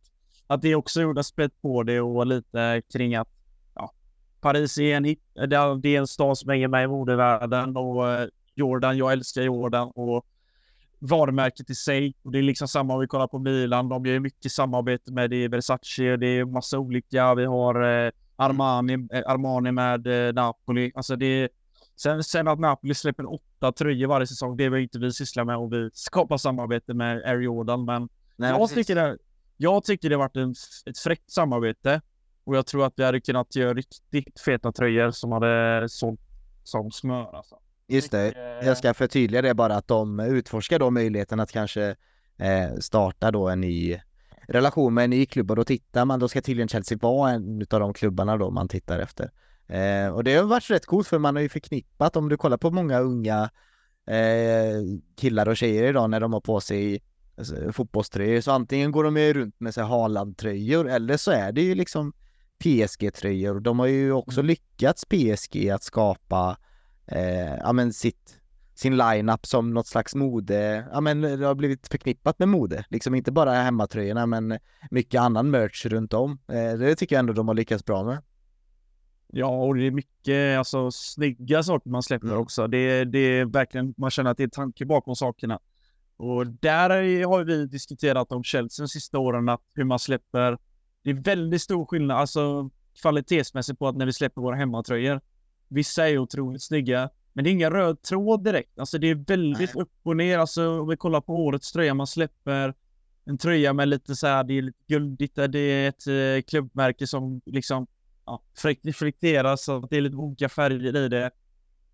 Att det också gjorde spett på det och lite kring att ja, Paris är en hit, det är en stad som hänger med i modevärlden och eh, Jordan, jag älskar Jordan och varumärket i sig. Och det är liksom samma om vi kollar på Milan. De gör mycket samarbete med det Versace. Det är massa olika. Vi har eh, Armani, eh, Armani med eh, Napoli. Alltså det sen, sen att Napoli släpper åtta tröjor varje säsong, det är väl inte vi sysslar med och vi skapar samarbete med Air Jordan. Men Nej, jag, tycker det, jag tycker det varit en, ett fräckt samarbete och jag tror att vi hade kunnat göra riktigt feta tröjor som hade sålt som smör. Alltså. Just det, jag ska förtydliga det bara att de utforskar då möjligheten att kanske eh, starta då en ny relation med en ny klubb och då tittar man, då ska tydligen Chelsea vara en av de klubbarna då man tittar efter. Eh, och det har varit rätt coolt för man har ju förknippat, om du kollar på många unga eh, killar och tjejer idag när de har på sig alltså, fotbollströjor så antingen går de ju runt med sig Haaland-tröjor eller så är det ju liksom PSG-tröjor. De har ju också mm. lyckats PSG att skapa eh, ja men sitt sin line-up som något slags mode, ja men det har blivit förknippat med mode, liksom inte bara hemmatröjorna men mycket annan merch runt om. Eh, det tycker jag ändå de har lyckats bra med. Ja, och det är mycket alltså, snygga saker man släpper mm. också. Det, det är verkligen, man känner att det är tanke bakom sakerna. Och där har vi diskuterat om Chelsea de sista åren, att hur man släpper. Det är väldigt stor skillnad, alltså kvalitetsmässigt på att när vi släpper våra hemmatröjor. Vissa är otroligt snygga, men det är ingen röd tråd direkt. Alltså det är väldigt Nej. upp och ner. Alltså om vi kollar på årets tröja man släpper. En tröja med lite så här, det är lite guldigt. Det är ett eh, klubbmärke som liksom ja, reflekteras så det är lite olika färger i det.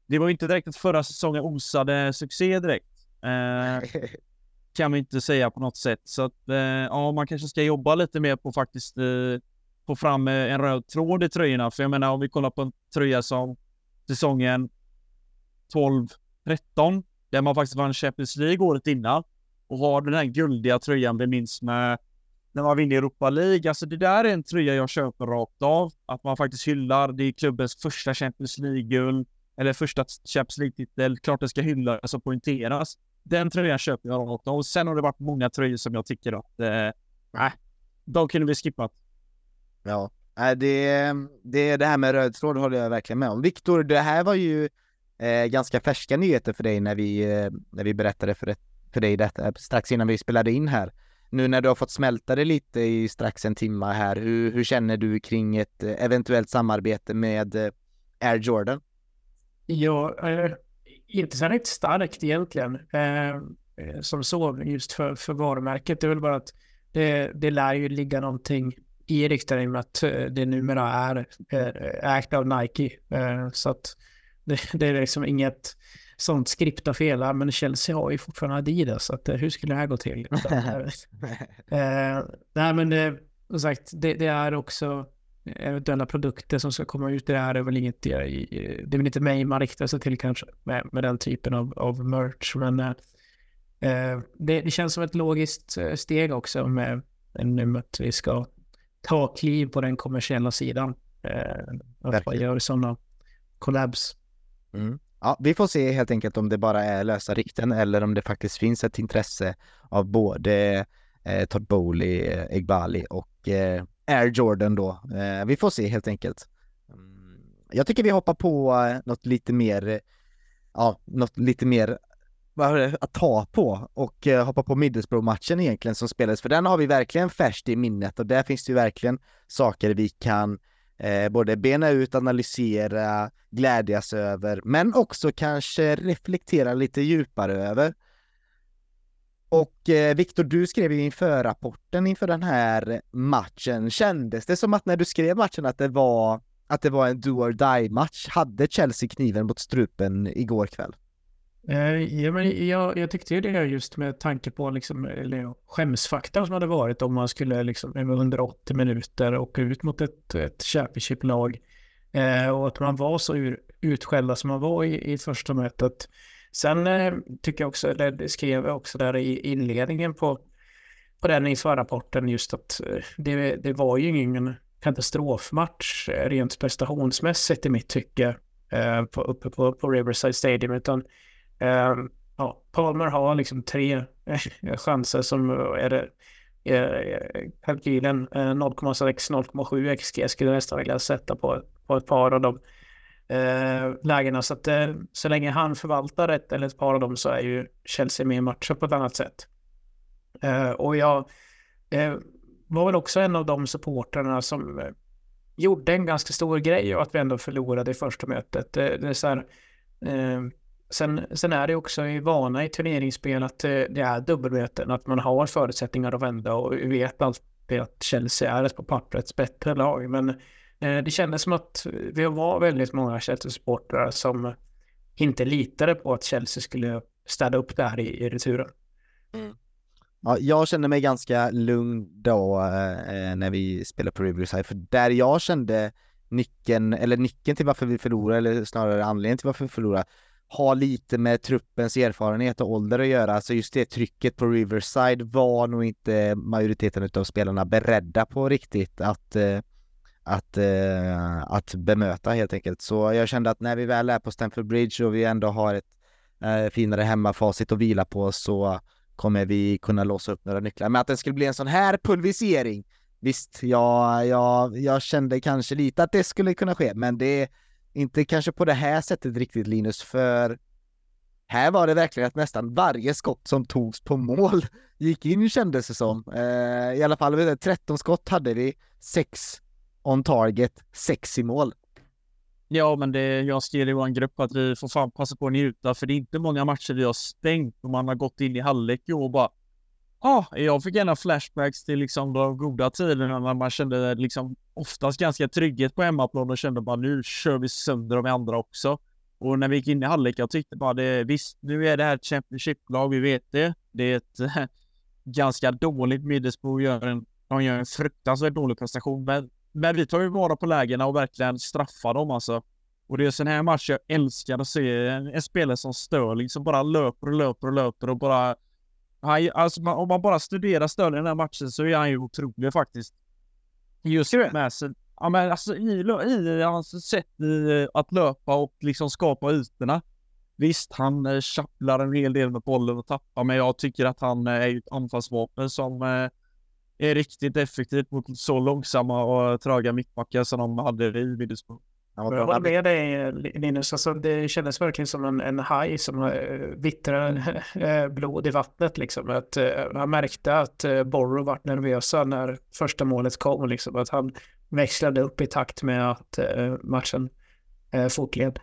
Det var inte direkt att förra säsongen osade succé direkt. Eh, kan man inte säga på något sätt. Så att eh, ja, man kanske ska jobba lite mer på faktiskt eh, få fram eh, en röd tråd i tröjorna. För jag menar om vi kollar på en tröja som säsongen 12-13 där man faktiskt vann Champions League året innan och har den här guldiga tröjan vi minns med när man vinner Europa League. Alltså det där är en tröja jag köper rakt av. Att man faktiskt hyllar. Det är klubbens första Champions League-guld eller första Champions League-titel. Klart det ska hyllas och poängteras. Den tröjan köper jag rakt av. Och sen har det varit många tröjor som jag tycker att eh, de kunde vi skippat. Ja, det, det, det här med röd tråd håller jag verkligen med om. Viktor, det här var ju eh, ganska färska nyheter för dig när vi, eh, när vi berättade för, ett, för dig detta eh, strax innan vi spelade in här. Nu när du har fått smälta det lite i strax en timme här, hur, hur känner du kring ett eh, eventuellt samarbete med eh, Air Jordan? Ja, eh, inte så riktigt starkt egentligen. Eh, eh som så, just för, för varumärket. Det är väl bara att det, det lär ju ligga någonting i riktningen i och med att det numera är ägt av Nike. Så att det, det är liksom inget sånt skripta fel. Men Chelsea har ju fortfarande Adidas, så att, eh, hur skulle det här gå till? eh, nej, men det, som sagt, det, det, är också eventuella produkter som ska komma ut. Det är väl inget, det är väl inte mig man riktar sig till kanske med, med den typen av, av merch. Men eh, eh det, det, känns som ett logiskt eh, steg också med, med att vi ska ta kliv på den kommersiella sidan. Eh, att man gör sådana collabs. Mm. Ja, vi får se helt enkelt om det bara är lösa rykten eller om det faktiskt finns ett intresse av både eh, Todd Bowley, eh, Egbali och eh, Air Jordan då. Eh, vi får se helt enkelt. Mm. Jag tycker vi hoppar på eh, något lite mer, ja, något lite mer att ta på och eh, hoppa på Middlesbrough-matchen egentligen som spelades, för den har vi verkligen färskt i minnet och där finns det ju verkligen saker vi kan eh, både bena ut, analysera, glädjas över, men också kanske reflektera lite djupare över. Och eh, Viktor, du skrev ju inför rapporten inför den här matchen. Kändes det som att när du skrev matchen att det var att det var en do or die match? Hade Chelsea kniven mot strupen igår kväll? Eh, ja, men jag, jag tyckte ju det just med tanke på liksom, eller, skämsfaktorn som hade varit om man skulle liksom, under 80 minuter åka ut mot ett, ett Championship-lag eh, och att man var så ur, utskällda som man var i, i första mötet. Sen eh, tycker jag också, eller det skrev jag också där i inledningen på, på den inför rapporten just att eh, det, det var ju ingen katastrofmatch eh, rent prestationsmässigt i mitt tycke eh, på, uppe på, på Riverside Stadium utan Ehm, ja, Palmer har liksom tre eh, chanser som är det kalkylen eh, 0,6-0,7 XG skulle jag nästan vilja sätta på, på ett par av de eh, lägena. Så att eh, så länge han förvaltar ett eller ett par av dem så är ju Chelsea med i matchen på ett annat sätt. Eh, och jag eh, var väl också en av de supporterna som eh, gjorde en ganska stor grej och att vi ändå förlorade i första mötet. Det, det är så här, eh, sen, sen är det också i vana i turneringsspel att det är dubbelmöten, att man har förutsättningar att vända och vi vet alltid att Chelsea är ett på pappret bättre lag. Men Eh, det kändes som att vi var väldigt många Chelsea-supportrar som inte litade på att Chelsea skulle städa upp det här i, i returen. Mm. Ja, jag kände mig ganska lugn då eh, när vi spelade på Riverside, för där jag kände nyckeln, eller nyckeln till varför vi förlorade, eller snarare anledningen till varför vi förlorade, har lite med truppens erfarenhet och ålder att göra. Så just det trycket på Riverside var nog inte majoriteten av spelarna beredda på riktigt att eh, att, eh, att bemöta helt enkelt. Så jag kände att när vi väl är på Stamford Bridge och vi ändå har ett eh, finare hemmafacit att vila på så kommer vi kunna låsa upp några nycklar. Men att det skulle bli en sån här pulverisering, visst, jag, jag, jag kände kanske lite att det skulle kunna ske, men det inte kanske på det här sättet riktigt Linus, för här var det verkligen att nästan varje skott som togs på mål gick in kändes det som. Eh, I alla fall 13 skott hade vi, 6 on target, 6 i mål. Ja, men det, jag skrev i vår grupp att vi får fan passa på att njuta, för det är inte många matcher vi har stängt och man har gått in i halvlek och bara Ja, ah, jag fick gärna flashbacks till liksom de goda tiderna när man kände liksom oftast ganska trygghet på hemmaplan och kände bara nu kör vi sönder de andra också. Och när vi gick in i halvlek, jag tyckte bara det, visst, nu är det här ett Championship-lag, vi vet det. Det är ett ganska dåligt Middlesbrough, gör en, de gör en fruktansvärt dålig prestation, men men vi tar ju vara på lägena och verkligen straffar dem alltså. Och det är en sån här match jag älskar att se. En, en spelare som Sterling som bara löper och löper och löper och bara... Han, alltså man, om man bara studerar Sterling i den här matchen så är han ju otrolig faktiskt. Just med sin... Ja men alltså i, i hans sätt i, att löpa och liksom skapa ytorna. Visst, han eh, tjapplar en hel del med bollen och tappar, men jag tycker att han eh, är ett anfallsvapen som eh, är riktigt effektivt mot så långsamma och tröga mittbackar som de hade i Middlesbrough. Jag håller med dig Linus, alltså, det kändes verkligen som en, en haj som uh, vittrar uh, blod i vattnet. Liksom. Att, uh, han märkte att uh, Borro var nervösa när första målet kom. Liksom. Att han växlade upp i takt med att uh, matchen uh, fortled.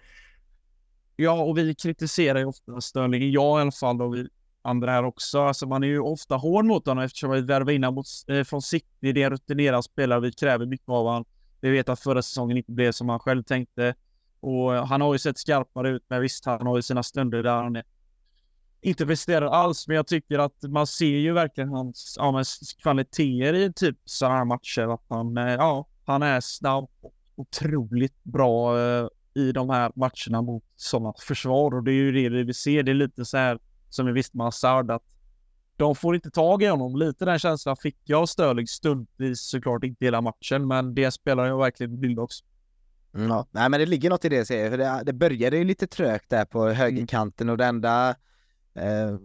Ja, och vi kritiserar ju ofta Sterling, jag i alla fall, och vi andra här också. Alltså man är ju ofta hård mot honom eftersom vi värvar in honom eh, från City. Det är en rutinerad spelare. Vi kräver mycket av honom. Vi vet att förra säsongen inte blev som han själv tänkte. Och eh, han har ju sett skarpare ut, men visst, han har ju sina stunder där han är inte presterar alls, men jag tycker att man ser ju verkligen hans ja, kvaliteter i typ sådana här matcher. Att han, eh, ja, han är snabb och otroligt bra eh, i de här matcherna mot sådana försvar och det är ju det vi ser. Det är lite så här som vi visste med Hazard att de får inte tag i honom. Lite den känslan fick jag av Störling stundvis såklart inte hela matchen, men det spelar jag verkligen bild också. Mm, ja, nej men det ligger något i det säger för det, det började ju lite trögt där på högerkanten och det enda eh,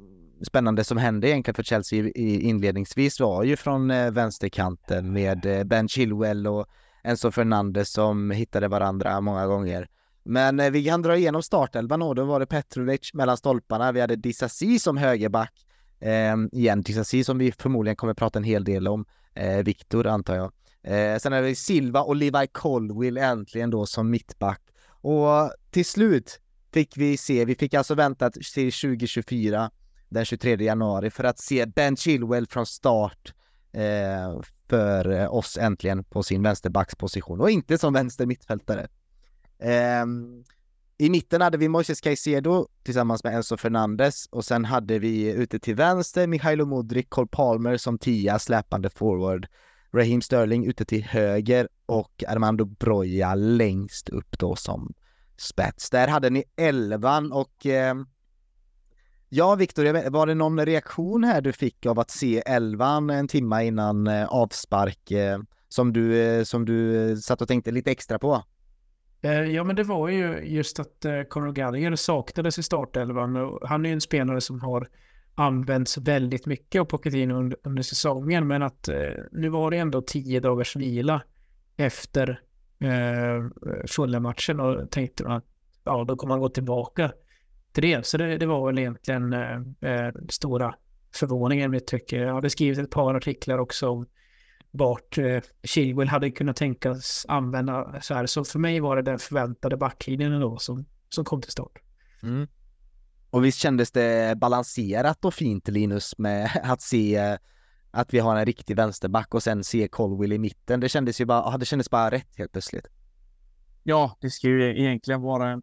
spännande som hände egentligen för Chelsea i, inledningsvis var ju från eh, vänsterkanten med eh, Ben Chilwell och Enzo Fernandes som hittade varandra många gånger. Men eh, vi kan dra igenom startelvan och då var det Petrovic mellan stolparna. Vi hade Disasi som högerback. Eh, igen, Disasi som vi förmodligen kommer prata en hel del om. Eh, Viktor antar jag. Eh, sen är det Silva och Levi Colwill äntligen då som mittback. Och till slut fick vi se, vi fick alltså vänta till 2024 den 23 januari för att se Ben Chilwell från start eh, för oss äntligen på sin vänsterbacksposition och inte som vänster mittfältare. Ehm, i mitten hade vi Moises Caicedo tillsammans med Enzo Fernandes och sen hade vi ute till vänster Mihailo Modric, Cole Palmer som tia släpande forward, Raheem Sterling ute till höger och Armando Broja längst upp då som spets. Där hade ni elvan och eh, Ja, Viktor, var det någon reaktion här du fick av att se elvan en timme innan eh, avspark eh, som du, eh, som du eh, satt och tänkte lite extra på? Eh, ja, men det var ju just att eh, Conor Gallagher saknades i startelvan och han är ju en spelare som har använts väldigt mycket av Pochettino under, under säsongen, men att eh, nu var det ändå tio dagars vila efter eh, fulla matchen och tänkte att ja, då kommer han gå tillbaka till det. Så det, det var väl egentligen eh, stora förvåningen vi tycker. Jag hade skrivit ett par artiklar också om vart eh, Chilwell hade kunnat tänkas använda så här. Så för mig var det den förväntade backlinjen då som, som kom till start. Mm. Och visst kändes det balanserat och fint Linus med att se att vi har en riktig vänsterback och sen se Colwill i mitten. Det kändes ju bara, det kändes bara rätt helt plötsligt. Ja, det ska ju egentligen vara en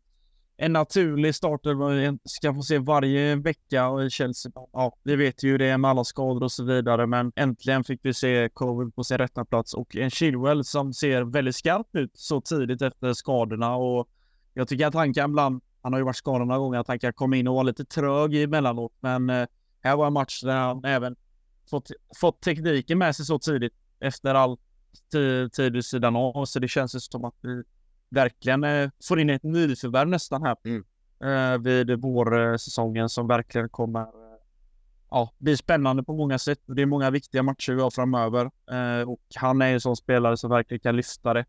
en naturlig starter ska få se varje vecka i Chelsea. Ja, vi vet ju det med alla skador och så vidare, men äntligen fick vi se Covil på sin rätta plats och en Chilwell som ser väldigt skarp ut så tidigt efter skadorna och jag tycker att han kan ibland, han har ju varit skadad några gånger, att han kan komma in och vara lite trög emellanåt, men eh, här var en match där han även fått, fått tekniken med sig så tidigt efter all tid vid sidan av, så det känns som att vi verkligen eh, får in ett nyförvärv nästan här mm. eh, vid vårsäsongen som verkligen kommer eh, ja, bli spännande på många sätt. Det är många viktiga matcher vi har framöver eh, och han är en sån spelare som verkligen kan lyfta det.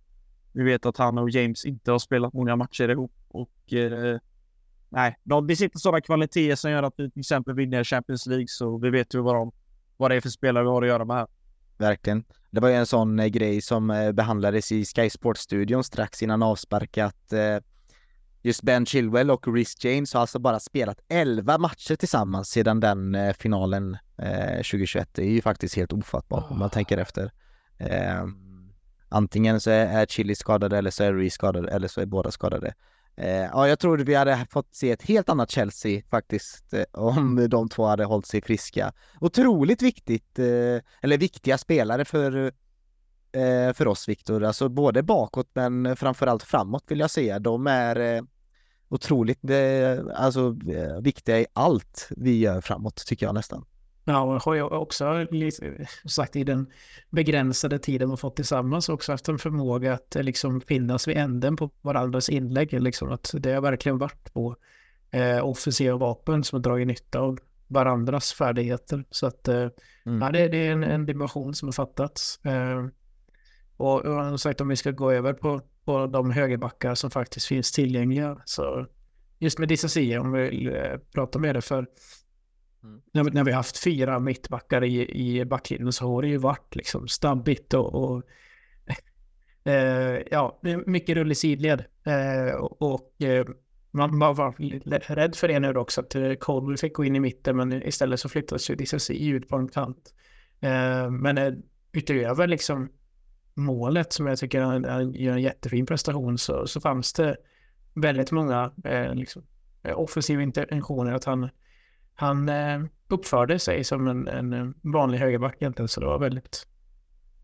Vi vet att han och James inte har spelat många matcher ihop och eh, nej, de besitter sådana kvaliteter som gör att vi till exempel vinner Champions League så vi vet ju vad, de, vad det är för spelare vi har att göra med här. Verkligen. Det var ju en sån eh, grej som eh, behandlades i Sky Sports-studion strax innan avspark att eh, just Ben Chilwell och Rhys James har alltså bara spelat 11 matcher tillsammans sedan den finalen 2021. Det är ju faktiskt helt ofattbart om man tänker efter. Ehm, antingen så är Chili skadade eller så är Rhys skadade eller så är båda skadade. Eh, ja, jag tror vi hade fått se ett helt annat Chelsea faktiskt eh, om de två hade hållit sig friska. Otroligt viktigt, eh, eller viktiga spelare för, för oss Viktor, alltså både bakåt men framförallt framåt vill jag säga. De är otroligt alltså, viktiga i allt vi gör framåt tycker jag nästan. Ja, har jag också sagt i den begränsade tiden man fått tillsammans också haft en förmåga att eh, liksom finnas vid änden på varandras inlägg. Liksom att det har verkligen varit på eh, offensiva vapen som har dragit nytta av varandras färdigheter. Så att eh, mm. ja, det, det, är en, en, dimension som har fattats. Eh, och, och som sagt om vi ska gå över på, på de högerbackar som faktiskt finns tillgängliga. Så just med Disasi, om vi vill eh, prata med det för Mm. När, när, vi har haft fyra mittbackar i, i backlinjen så har det ju varit liksom stabbigt och, och eh, ja, mycket rull i sidled. Eh, och, eh, man, man var rädd för det nu också, att eh, Colby fick gå in i mitten, men istället så flyttades ju Disasi ut på en kant. Eh, men eh, utöver liksom målet som jag tycker gör en jättefin prestation så, så fanns det väldigt många eh, liksom, eh, offensiva intentioner att han han eh, uppförde sig som en, en vanlig högerback egentligen, så det var väldigt,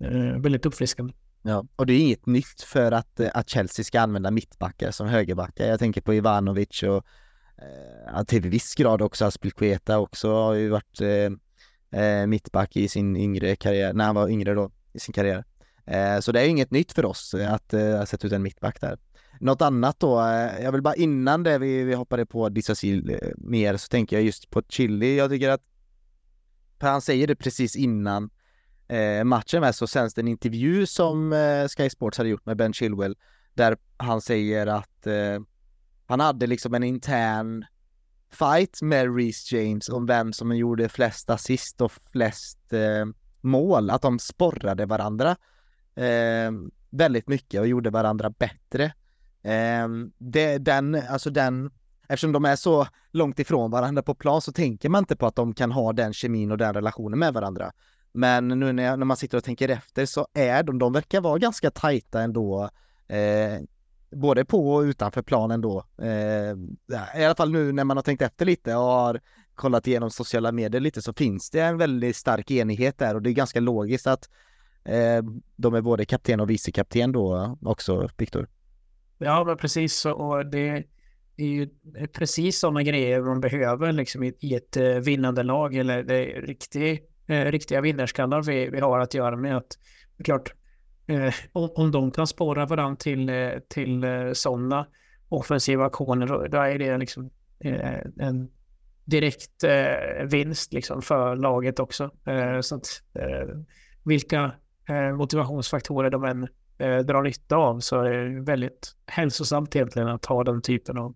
eh, väldigt uppfriskande. Ja, och det är inget nytt för att, eh, att Chelsea ska använda mittbackar som högerbackar. Jag tänker på Ivanovic och eh, till viss grad också Aspelkueta också har ju varit eh, eh, mittback i sin yngre karriär, när han var yngre då i sin karriär. Eh, så det är inget nytt för oss att eh, sätta ut en mittback där. Något annat då, eh, jag vill bara innan det vi, vi hoppade på Disasi eh, mer så tänker jag just på Chili. Jag tycker att, han säger det precis innan eh, matchen med så sänds det en intervju som eh, Sky Sports hade gjort med Ben Chilwell där han säger att eh, han hade liksom en intern fight med Reece James om vem som gjorde flest assist och flest eh, mål, att de sporrade varandra eh, väldigt mycket och gjorde varandra bättre. Eh, det, den, alltså den, eftersom de är så långt ifrån varandra på plan så tänker man inte på att de kan ha den kemin och den relationen med varandra. Men nu när, när man sitter och tänker efter så är de, de verkar vara ganska tajta ändå. Eh, både på och utanför planen då. Eh, I alla fall nu när man har tänkt efter lite och har kollat igenom sociala medier lite så finns det en väldigt stark enighet där och det är ganska logiskt att eh, de är både kapten och vicekapten då också, Viktor. Ja, men precis och det är ju precis sådana grejer man behöver liksom i, ett eh, vinnande lag eller det är riktig, eh, riktiga vinnarskallar vi, vi har att göra med. Att, klart, eh, om, om de kan spåra varandra till, till sådana offensiva aktioner, då, då är det liksom en direkt eh, vinst liksom för laget också. Eh, så att, eh, vilka eh, motivationsfaktorer de än eh, drar nytta av så är det väldigt hälsosamt egentligen att ha den typen av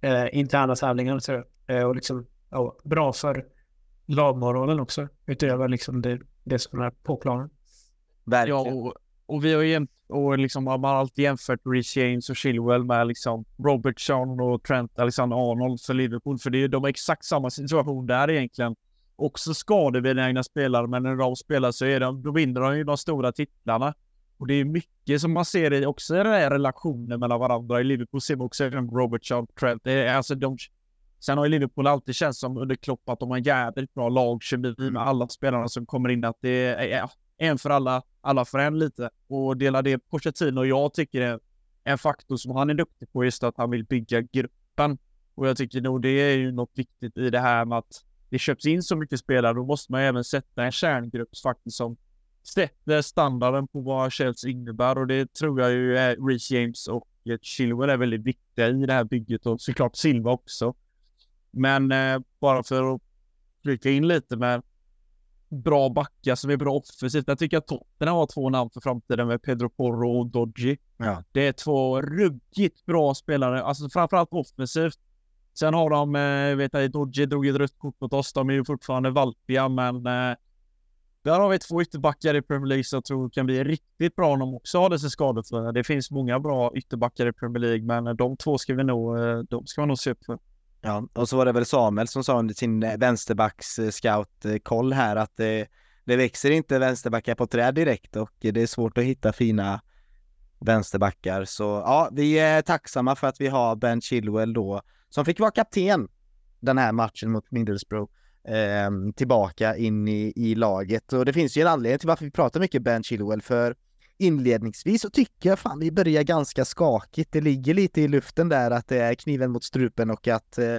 eh, interna tävlingar. Så, och liksom, ja, bra för lagmoralen också, utöver liksom det, det som är på planen. Verkligen. Ja, och, och vi har jämt, och liksom, man har alltid jämfört Reece James och Chilwell med liksom Robertson och Trent Alexander-Arnold för Liverpool. För det är, de har exakt samma situation där egentligen. Också skadebenägna spelare, men när de spelar så är de, då vinner de ju de stora titlarna. Och det är mycket som man ser i, också i den här relationen mellan varandra. I Liverpool ser man också Robertson, Trent. Det är, alltså de, sen har ju Liverpool alltid känts som under Klopp att de har jävligt bra lagkemi med alla spelarna som kommer in. Att det är, en för alla, alla för en lite. Och dela det Pochettino och jag tycker är en faktor som han är duktig på just att han vill bygga gruppen. Och jag tycker nog det är ju något viktigt i det här med att det köps in så mycket spelare. Då måste man även sätta en kärngrupp faktiskt som sätter standarden på vad Chelsea innebär och det tror jag ju är Reece James och Chilwell är väldigt viktiga i det här bygget och såklart Silva också. Men eh, bara för att flika in lite med bra backar som är bra offensivt. Jag tycker att Tottenham har två namn för framtiden med Pedro Porro och Dodgy. Ja. Det är två ruggigt bra spelare, alltså framförallt offensivt. Sen har de, eh, vet jag, Dodgy drog ett rött kort mot oss. De är ju fortfarande valpiga, men eh, där har vi två ytterbackar i Premier League som jag tror kan bli riktigt bra om de också håller sig skadefria. Det finns många bra ytterbackar i Premier League, men de två ska vi nog, eh, de ska man nog se upp för. Ja, och så var det väl Samuel som sa under sin eh, vänsterbacks-scout-koll eh, här att det, det växer inte vänsterbackar på träd direkt och det är svårt att hitta fina vänsterbackar. Så ja, vi är tacksamma för att vi har Ben Chilwell då som fick vara kapten den här matchen mot Middlesbrough eh, tillbaka in i, i laget. Och det finns ju en anledning till varför vi pratar mycket Ben Chilwell för inledningsvis så tycker jag fan vi börjar ganska skakigt. Det ligger lite i luften där att det är kniven mot strupen och att eh,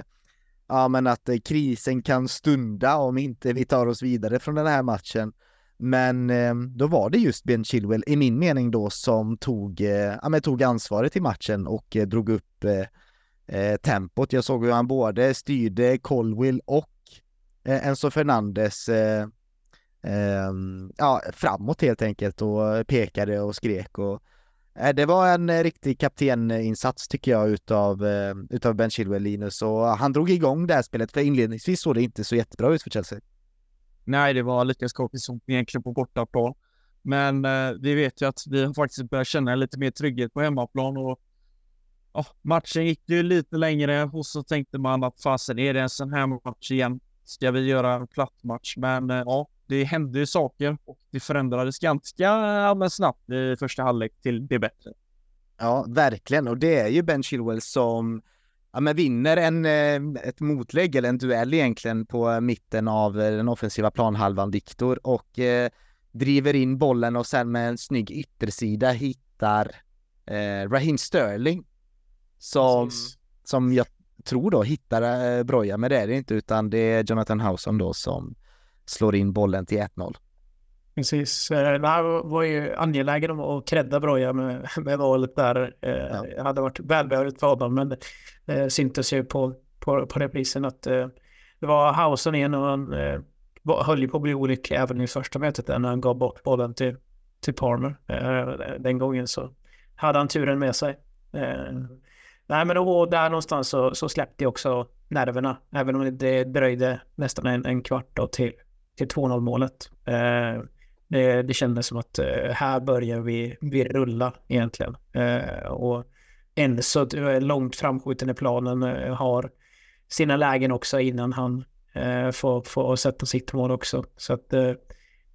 ja, men att eh, krisen kan stunda om inte vi tar oss vidare från den här matchen. Men eh, då var det just Ben Chilwell, i min mening då, som tog, eh, ja, men tog ansvaret i matchen och eh, drog upp eh, tempot. Jag såg hur han både styrde Colwill och Eh, Enzo Fernandes eh, ehm, ja, framåt helt enkelt och pekade och skrek och eh, det var en riktig kapteninsats tycker jag utav, eh, utav Ben Chilwell Linus och han drog igång det här spelet för inledningsvis såg det inte så jättebra ut för Chelsea. Nej, det var lika skakigt som egentligen på bortaplan. Men eh, vi vet ju att vi har faktiskt börjat känna lite mer trygghet på hemmaplan och oh, matchen gick ju lite längre och så tänkte man att fasen är det en sån här match igen? Ska vi göra en platt match? Men eh, ja, det hände saker och det förändrades ganska ja, snabbt i första halvlek till det bättre. Ja, verkligen. Och det är ju Ben Chilwell som ja, men vinner en, eh, ett motlägg eller en duell egentligen på mitten av eh, den offensiva planhalvan Viktor och eh, driver in bollen och sen med en snygg yttersida hittar eh, Raheem Sterling som, som jag tror då hittar eh, Broja, men det är det inte utan det är Jonathan Houson då som slår in bollen till 1-0. Precis. Eh, det här var ju angelägen om att credda Broja med, med målet där. Eh, ja. Det hade varit välbehövligt för honom, men det syntes ju på, på, på reprisen att det var Hausen igen och han höll ju på att bli olycklig även i första mötet när han gav bort bollen till, till Palmer. Den gången så hade han turen med sig. Nej, men och där någonstans så, så släppte också nerverna, även om det dröjde nästan en, en kvart då till till 2-0 målet. Eh, det, det kändes som att eh, här börjar vi, vi rulla egentligen. Eh, och Enzo eh, långt framskjuten i planen eh, har sina lägen också innan han eh, får, får sätta sitt mål också. Så att eh,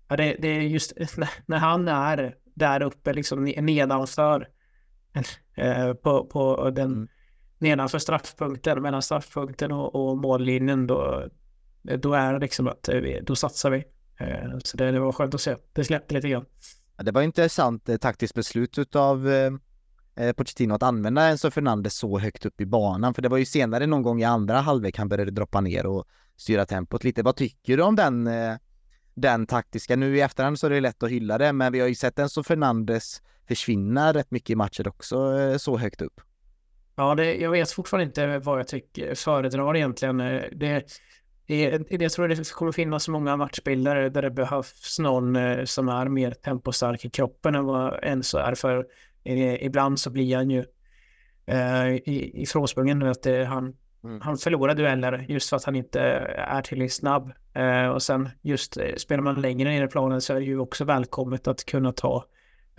ja, det, det är just när han är där uppe liksom nedanför eh, på, på den mm. nedanför straffpunkten, mellan straffpunkten och, och mållinjen då, då är det liksom att vi, då satsar vi. Eh, så det, det var skönt att se. Det släppte lite grann. Det var intressant eh, taktiskt beslut av eh, eh, Pochettino att använda Enzo Fernandes så högt upp i banan, för det var ju senare någon gång i andra halvlek han började droppa ner och styra tempot lite. Vad tycker du om den, eh, den taktiska? Nu i efterhand så är det lätt att hylla det, men vi har ju sett Enzo Fernandes försvinna rätt mycket i matcher också eh, så högt upp. Ja, det, jag vet fortfarande inte vad jag tycker, föredrar egentligen. Eh, det, jag tror det kommer finnas många matchbilder där det behövs någon eh, som är mer tempostark i kroppen än vad Enzo är. För ibland så blir han ju eh, ifrånsprungen. Att det, han, mm. han förlorar dueller just för att han inte eh, är tillräckligt snabb. Eh, och sen just eh, spelar man längre ner i planen så är det ju också välkommet att kunna ta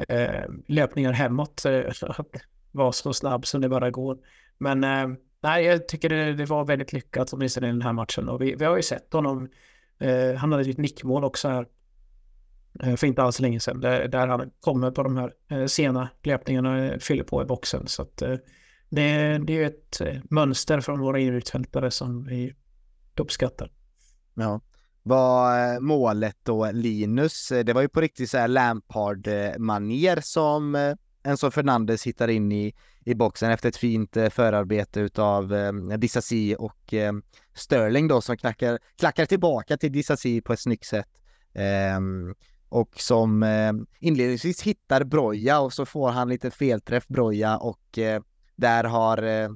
eh, löpningar hemåt. Eh, vara så snabb som det bara går. Men eh, nej, jag tycker det, det var väldigt lyckat åtminstone i den här matchen. Och vi, vi har ju sett honom. Eh, han hade ju ett nickmål också här eh, för inte alls länge sedan. Där, där han kommer på de här eh, sena löpningarna och fyller på i boxen. Så att, eh, det, det är ju ett eh, mönster från våra inrikesfältare som vi uppskattar. Ja. Var eh, målet då Linus, det var ju på riktigt så här Lampard-manér som eh, Enzo Fernandes hittar in i, i boxen efter ett fint förarbete utav eh, Disasi och eh, Sterling då som knackar, klackar tillbaka till Disasi på ett snyggt sätt. Eh, och som eh, inledningsvis hittar Broja och så får han lite felträff Broja och eh, där har eh,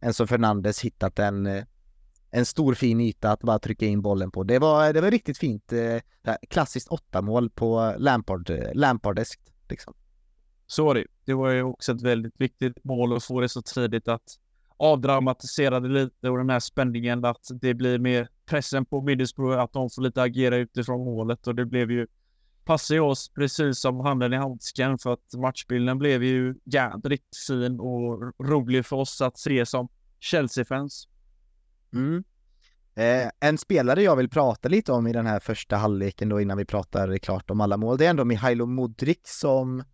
Enzo Fernandes hittat en eh, en stor fin yta att bara trycka in bollen på. Det var, det var riktigt fint. Eh, klassiskt åtta mål på Lampard, eh, Lampardeskt liksom. Så var det Det var ju också ett väldigt viktigt mål att få det så tidigt att avdramatisera det lite och den här spänningen att det blir mer pressen på Middlesbrough att de får lite agera utifrån målet och det blev ju passar ju oss precis som handen i handsken för att matchbilden blev ju jädrigt fin och rolig för oss att se som Chelsea-fans. Mm. Eh, en spelare jag vill prata lite om i den här första halvleken då innan vi pratar klart om alla mål, det är ändå Mihailo Modric som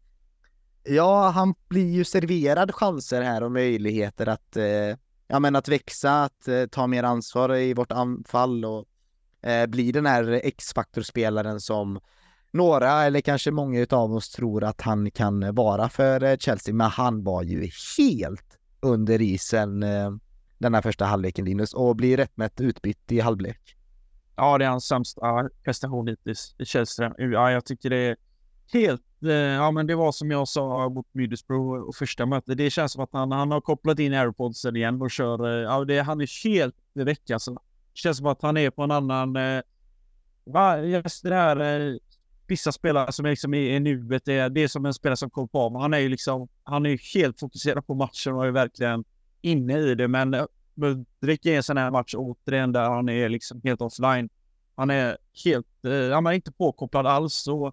Ja, han blir ju serverad chanser här och möjligheter att, eh, ja men att växa, att eh, ta mer ansvar i vårt anfall och eh, bli den här X-faktorspelaren som några eller kanske många utav oss tror att han kan vara för eh, Chelsea, men han var ju helt under isen eh, den här första halvleken Linus och blir rättmätt utbytt i halvlek. Ja, det är hans sämsta prestation hittills i Chelsea. Ja, jag tycker det är helt eh, ja, men det var som jag sa mot Middlesbrough och första mötet. Det känns som att han, han har kopplat in airpodsen igen och kör. Ja, det, han är helt väck alltså. Det känns som att han är på en annan... Va, just det här... Vissa spelare som är liksom i, i nuet, det är, det är som en spelare som kommer på. Men han är ju liksom... Han är helt fokuserad på matchen och är verkligen inne i det. Men eh, Mudrik är en sån här match återigen där han är liksom helt offline. Han är helt... Eh, han är inte påkopplad alls. Och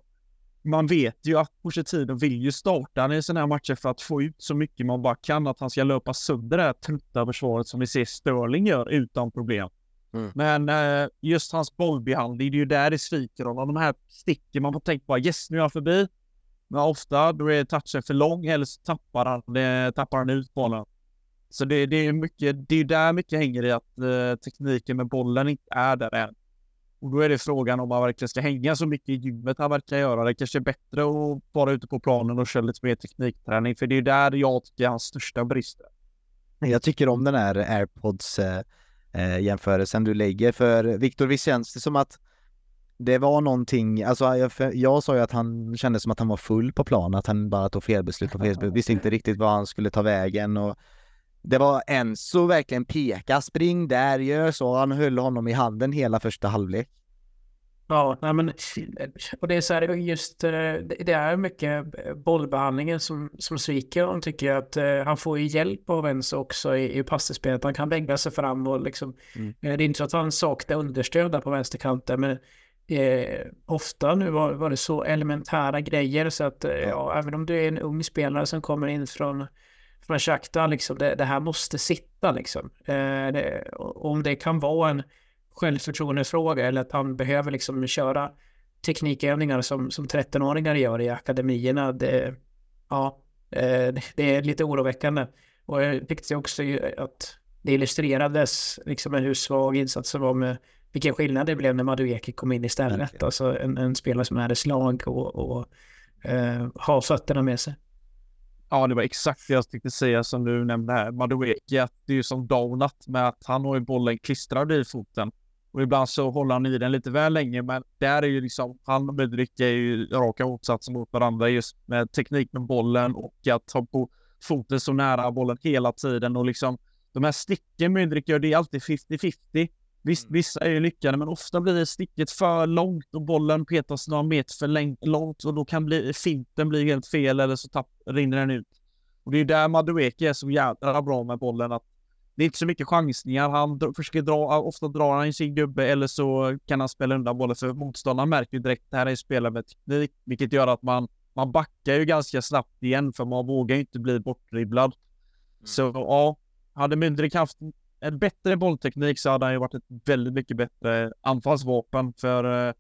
man vet ju att Pochettino vill ju starta i sådana här matcher för att få ut så mycket man bara kan. Att han ska löpa sönder det här trötta försvaret som vi ser Sterling gör utan problem. Mm. Men eh, just hans bollbehandling, det är ju där det sviker honom. De här sticken man får tänka på, yes nu är han förbi. Men ofta då är touchen för lång eller så tappar han, det, tappar han ut bollen. Så det, det är mycket, det är där mycket hänger i att eh, tekniken med bollen inte är där än. Och då är det frågan om man verkligen ska hänga så mycket i gymmet han verkar göra. Det kanske är bättre att vara ute på planen och köra lite mer teknikträning, för det är där jag tycker hans största brister. Jag tycker om den här airpods eh, eh, jämförelsen du lägger, för Viktor, visst känns det som att det var någonting, alltså jag, jag sa ju att han kände som att han var full på plan, att han bara tog felbeslut på felbeslut, visste inte riktigt var han skulle ta vägen och det var Enzo verkligen peka, spring där, gör så. Han höll honom i handen hela första halvlek. Ja, nej men och det är så här, just eh, det är mycket bollbehandlingen som, som sviker honom tycker jag. Att uh, han får ju hjälp av Enzo också i, i passspelet. Han kan lägga sig fram och liksom, mm. det är inte så att han saknar understöd där på vänsterkanten, men uh, ofta nu var, var, det så elementära grejer så att ja, även om du är en ung spelare som kommer in från från Shakhtar liksom, det, det, här måste sitta liksom. Eh, det, om det kan vara en självförtroendefråga eller att han behöver liksom köra teknikövningar som, som 13-åringar gör i akademierna, det, ja, eh, det är lite oroväckande. Och jag tyckte också att det illustrerades liksom med hur svag insatsen var med vilken skillnad det blev när Madueke kom in istället. Okay. Alltså en, en, spelare som hade slag och, och eh, har fötterna med sig. Ja, det var exakt det jag tänkte säga som du nämnde här. Madueke, att det är ju som Donut med att han har ju bollen klistrad i foten. Och ibland så håller han i den lite väl länge, men där är ju liksom, han och Mudryk är ju raka motsatser mot varandra just med teknik med bollen och att ha på foten så nära bollen hela tiden och liksom de här sticken Mudryk gör, det är alltid 50-50. Visst, mm. vissa är ju lyckade, men ofta blir sticket för långt och bollen petas några meter för långt och då kan bli, finten bli helt fel eller så tapp, rinner den ut. Och det är där Madueke är så jävla bra med bollen att det är inte så mycket chansningar. Han försöker dra, ofta drar han sin gubbe eller så kan han spela undan bollen för motståndaren märker ju direkt att det här är spelare med teknik, vilket gör att man, man backar ju ganska snabbt igen för man vågar ju inte bli bortdribblad. Mm. Så ja, hade Mundrik haft en bättre bollteknik så hade han ju varit ett väldigt mycket bättre anfallsvapen för eh,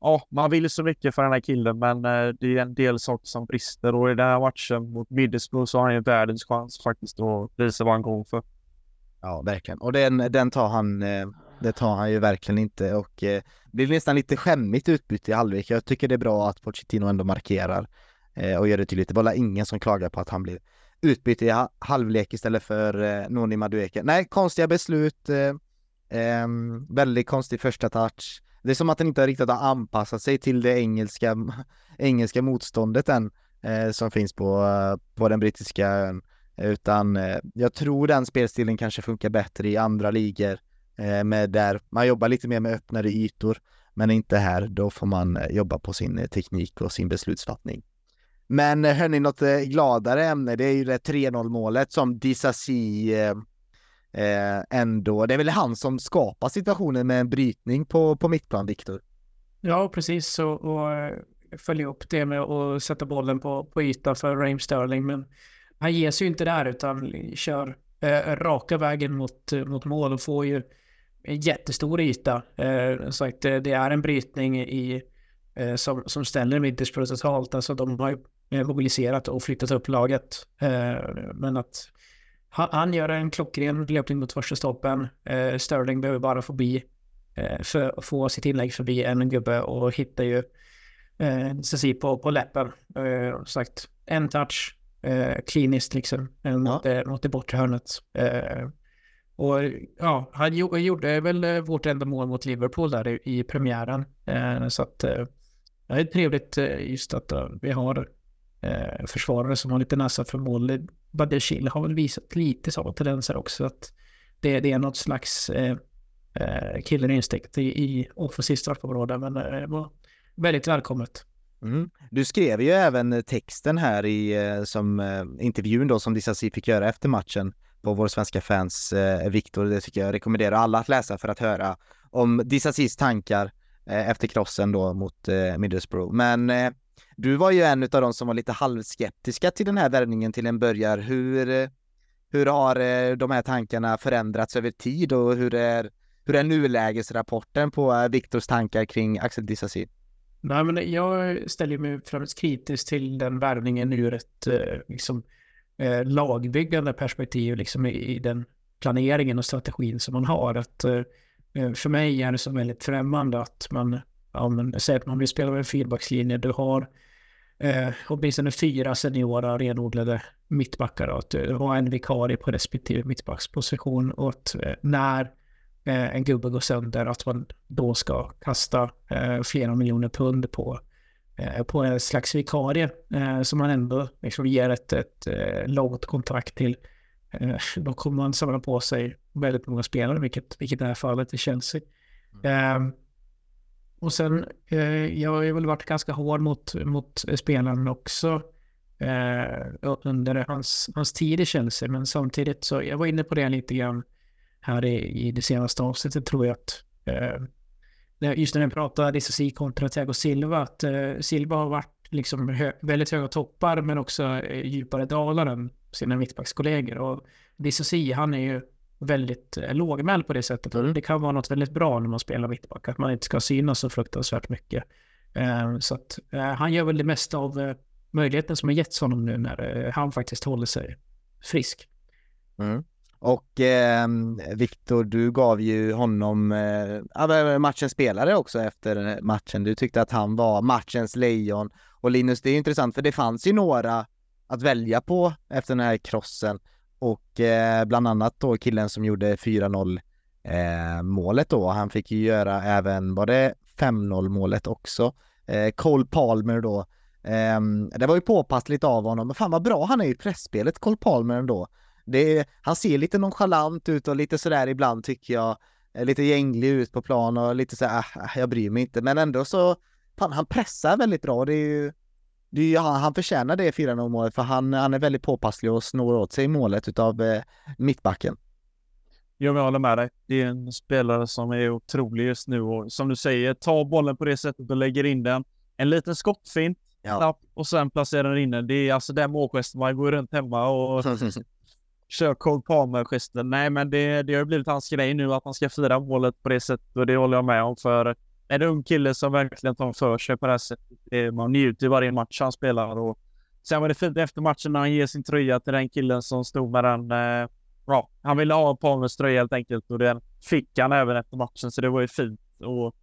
ja, man vill så mycket för den här killen, men eh, det är en del saker som brister och i den här matchen mot Middlesbrough så har han ju världens chans faktiskt att visa vad han går för. Ja, verkligen. Och den, den tar han, eh, det tar han ju verkligen inte och det blir nästan lite skämmigt utbyte i halvlek. Jag tycker det är bra att Pochettino ändå markerar och gör det tydligt. Det var ingen som klagar på att han blir utbyte i halvlek istället för eh, Noni Madueke. Nej, konstiga beslut. Eh, eh, väldigt konstig första touch. Det är som att han inte riktigt har anpassat sig till det engelska, engelska motståndet än eh, som finns på, på den brittiska ön. Utan eh, jag tror den spelstilen kanske funkar bättre i andra ligor eh, med där man jobbar lite mer med öppnare ytor. Men inte här, då får man eh, jobba på sin eh, teknik och sin beslutsfattning. Men eh, hörni, något eh, gladare ämne, det är ju det 3-0 målet som Disasi eh, eh, ändå, det är väl han som skapar situationen med en brytning på, på mittplan, Viktor? Ja, precis, och, och följa upp det med att sätta bollen på, på yta för Raheem Sterling, men han ger sig ju inte där utan kör eh, raka vägen mot, mot mål och får ju en jättestor yta. Eh, så att det är en brytning i eh, som, som ställer Middlesbrough totalt. Alltså de har ju mobiliserat och flyttat upp laget. Eh, men att han gör en klockren löpning mot första stoppen. Eh, Sterling behöver bara förbi, för, få sitt inlägg förbi en gubbe och hittar ju Sassi på, på läppen. sagt, en touch, kliniskt liksom, mot, ja. mot det bortre hörnet. Och ja, han gjorde väl vårt enda mål mot Liverpool där i premiären. Så att det är trevligt just att vi har eh, försvarare som har lite näsa för mål. Eh, Badeshil har väl visat lite sådana tendenser också. Att det, det är något slags eh, eh killer i, i offensivt straffområde. Men det eh, var väldigt välkommet. Mm. Du skrev ju även texten här i eh, som eh, intervjun då som Dissasi fick göra efter matchen på vår svenska fans eh, Viktor. Det tycker jag rekommenderar alla att läsa för att höra om Dissasis tankar eh, efter krossen då mot eh, Middlesbrough. Men eh, du var ju en av de som var lite halvskeptiska till den här värvningen till en början. Hur, hur har eh, de här tankarna förändrats över tid och hur är, hur är nulägesrapporten på eh, Viktors tankar kring Axel Disasi? Nej, men jag ställer mig främst kritisk till den värvningen ur ett eh, liksom, lagbyggande perspektiv liksom, i, den planeringen och strategin som man har. Att, för mig är det så väldigt främmande att man, ja, men, säger att man vill spela med en fyrbackslinje. Du har eh, åtminstone fyra seniora renodlade mittbackar och att eh, ha en vikarie på respektive mittbacksposition och att eh, när eh, en gubbe går sönder att man då ska kasta eh, flera miljoner pund på eh, på en slags vikarie eh, som man ändå liksom ger ett, ett långt kontrakt till. Då kommer man samla på sig väldigt många spelare, vilket, vilket är fallet i Chelsea. Mm. Och sen, eh, jag har väl varit ganska hård mot, mot spelaren också eh, under hans, hans tid i Chelsea. Men samtidigt så, jag var inne på det lite grann här i, i det senaste avsnittet tror jag att eh, just när jag pratade Disasi kontra Thiago Silva, att eh, Silva har varit liksom hö väldigt höga toppar men också eh, djupare dalar än sina mittbackskollegor. Och dissoci han är ju väldigt eh, lågmäld på det sättet. Och det kan vara något väldigt bra när man spelar mittback, att man inte ska synas så fruktansvärt mycket. Eh, så att eh, han gör väl det mesta av möjligheten som har getts honom nu när han faktiskt håller sig frisk. Mm. Och eh, Viktor, du gav ju honom eh, matchens spelare också efter matchen. Du tyckte att han var matchens lejon. Och Linus, det är intressant för det fanns ju några att välja på efter den här krossen. Och eh, bland annat då killen som gjorde 4-0 eh, målet då. Han fick ju göra även, var det 5-0 målet också? Eh, Cole Palmer då. Ehm, det var ju påpassligt av honom, men fan vad bra han är i pressspelet, Cole Palmer ändå. Det, han ser lite nonchalant ut och lite sådär ibland tycker jag. Eh, lite gänglig ut på plan och lite såhär, äh, ah, ah, jag bryr mig inte. Men ändå så, fan, han pressar väldigt bra. Det är ju, det är han, han förtjänar det 4-0 målet för han, han är väldigt påpasslig och snor åt sig målet utav eh, mittbacken. Jag håller med dig. Det är en spelare som är otrolig just nu och som du säger, ta bollen på det sättet och lägger in den. En liten skottfint ja. och sen placerar den in den. Det är alltså den målgesten man går runt hemma och kör Cole Palmer-gesten. Nej, men det, det har blivit hans grej nu att han ska fira målet på det sättet och det håller jag med om för en ung kille som verkligen tar för sig på det här sättet. Man njuter varje match han spelar och sen var det fint efter matchen när han ger sin tröja till den killen som stod med den. Eh, ja, han ville ha Palmers tröja helt enkelt och den fick han även efter matchen så det var ju fint. Och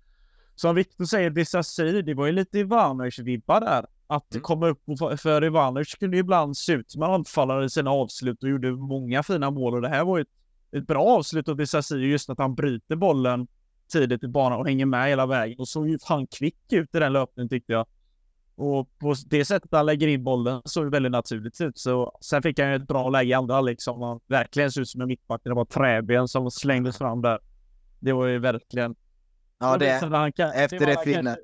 som Viktor säger, Disasi, det var ju lite Ivanovic-vibbar där. Att mm. komma upp och för Ivanovic kunde ibland se ut som en anfallare i sina avslut och gjorde många fina mål och det här var ju ett, ett bra avslut av Disasi just att han bryter bollen tidigt i banan och hänger med hela vägen och såg ju fan kvick ut i den löpningen tyckte jag. Och på det sättet han lägger in bollen såg väldigt naturligt ut. Så sen fick han ju ett bra läge i andra halvlek som han verkligen såg ut som en mittback. Det var träben som slängdes fram där. Det var ju verkligen... Ja, det, det kan, efter det, det fina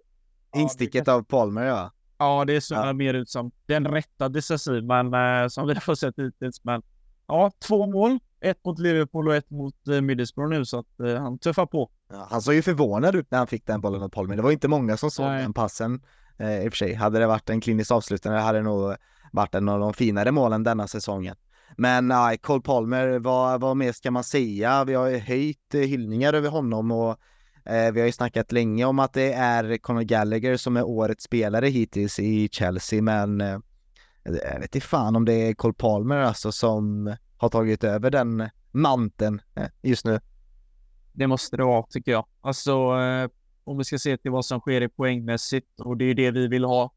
insticket ja, av Palmer ja. Ja, det såg ja. mer ut som den rätta decisiv, men äh, som vi har sett hittills. Men ja, två mål. Ett mot Liverpool och ett mot äh, Middlesbrough nu, så att äh, han tuffar på. Ja, han såg ju förvånad ut när han fick den bollen av Palmer. Det var inte många som såg Nej. den passen eh, i och för sig. Hade det varit en klinisk avslutning hade det nog varit en av de finare målen denna säsongen. Men nej, Cole Palmer, vad, vad mer ska man säga? Vi har ju höjt eh, hyllningar över honom och eh, vi har ju snackat länge om att det är Conor Gallagher som är årets spelare hittills i Chelsea, men eh, jag vet inte fan om det är Cole Palmer alltså som har tagit över den manteln eh, just nu. Det måste det vara, tycker jag. Alltså, eh, om vi ska se till vad som sker i poängmässigt och det är det vi vill ha.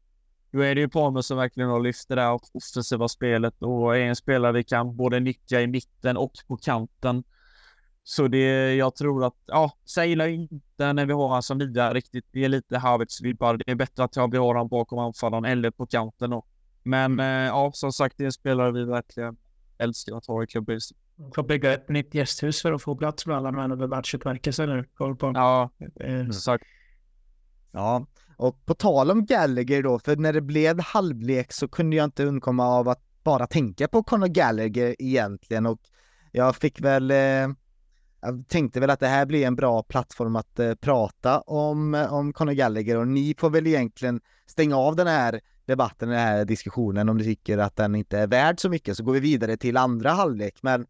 Då är det ju Palmer som verkligen har lyft det där offensiva spelet och är en spelare vi kan både nyttja i mitten och på kanten. Så det, jag tror att, ja, säg inte när vi har han som nia riktigt. Det är lite Havertz-vibbar. Det är bättre att vi har honom bakom anfallaren eller på kanten då. Men mm. eh, ja, som sagt, det är en spelare vi verkligen älskar att ha i klubben får bygga ett nytt gästhus för att få plats för alla män över matchutmärkelser nu. På. Ja, mm. exakt. Ja, och på tal om Gallagher då, för när det blev halvlek så kunde jag inte undkomma av att bara tänka på Conor Gallagher egentligen och jag fick väl eh, jag tänkte väl att det här blir en bra plattform att eh, prata om, om Conor Gallagher och ni får väl egentligen stänga av den här debatten, den här diskussionen om ni tycker att den inte är värd så mycket så går vi vidare till andra halvlek. Men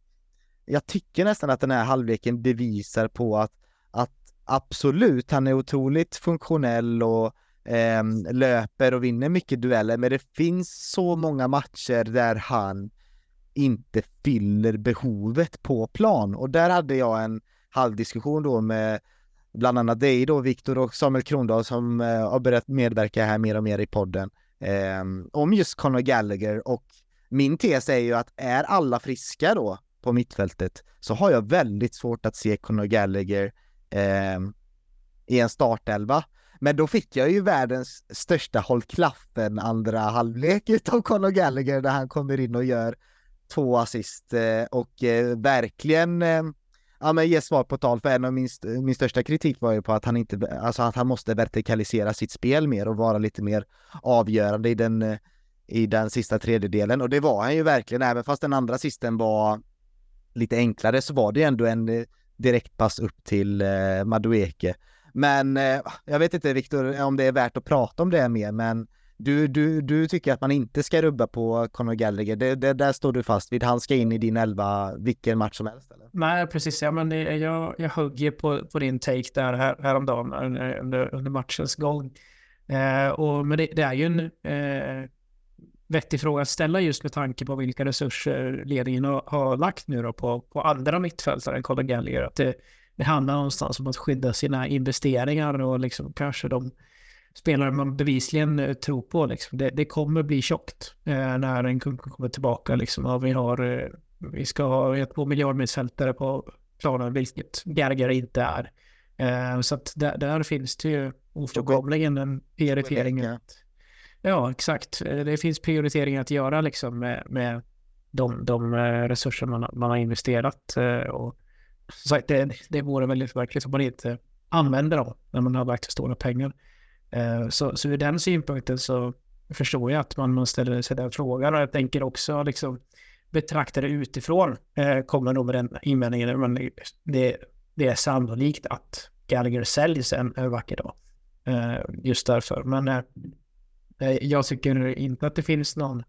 jag tycker nästan att den här halvleken bevisar på att, att absolut, han är otroligt funktionell och eh, löper och vinner mycket dueller, men det finns så många matcher där han inte fyller behovet på plan. Och där hade jag en halvdiskussion då med bland annat dig då, Viktor och Samuel Krondahl som eh, har börjat medverka här mer och mer i podden eh, om just Conor Gallagher. Och min tes är ju att är alla friska då? På mittfältet så har jag väldigt svårt att se Conor Gallagher eh, i en startelva. Men då fick jag ju världens största håll klaffen andra halvlek utav Conor Gallagher där han kommer in och gör två assist eh, och eh, verkligen eh, ja, men ge svar på tal för en av min, min största kritik var ju på att han inte, alltså att han måste vertikalisera sitt spel mer och vara lite mer avgörande i den, eh, i den sista tredjedelen och det var han ju verkligen, även fast den andra sisten var lite enklare så var det ändå en eh, direktpass upp till eh, Madueke. Men eh, jag vet inte Viktor om det är värt att prata om det mer, men du, du, du tycker att man inte ska rubba på Conor Gallagher. Det, det, där står du fast vid. Han ska in i din elva vilken match som helst? Eller? Nej, precis. Ja, men det, jag, jag hugger på, på din take där här, häromdagen eh, under, under matchens gång. Eh, och, men det, det, är ju en eh, vettig fråga att ställa just med tanke på vilka resurser ledningen har, har lagt nu då på, på andra mittfältare än Conor Gallagher. Att det, det handlar någonstans om att skydda sina investeringar och liksom kanske de spelare man bevisligen eh, tror på. Liksom. Det, det kommer bli tjockt eh, när en kung kommer tillbaka. Liksom. Och vi, har, eh, vi ska ha två miljardmittfältare på planen, vilket Gallagher inte är. Eh, så att där, där, finns det ju ofrånkomligen en prioritering. Ja, Ja, exakt. Eh, det finns prioriteringar att göra liksom med, med de, de eh, resurser man, man har investerat. Eh, och, så det, det vore väldigt verkligt om man inte använder dem när man har lagt stora pengar. Så, så ur den synpunkten så förstår jag att man, man ställer sig den frågan och jag tänker också liksom betrakta det utifrån kommer nog med den invändningen. Men det, det är sannolikt att Gallagher säljs en, en vacker dag. Just därför. Men Eh, jag tycker inte att det finns någon,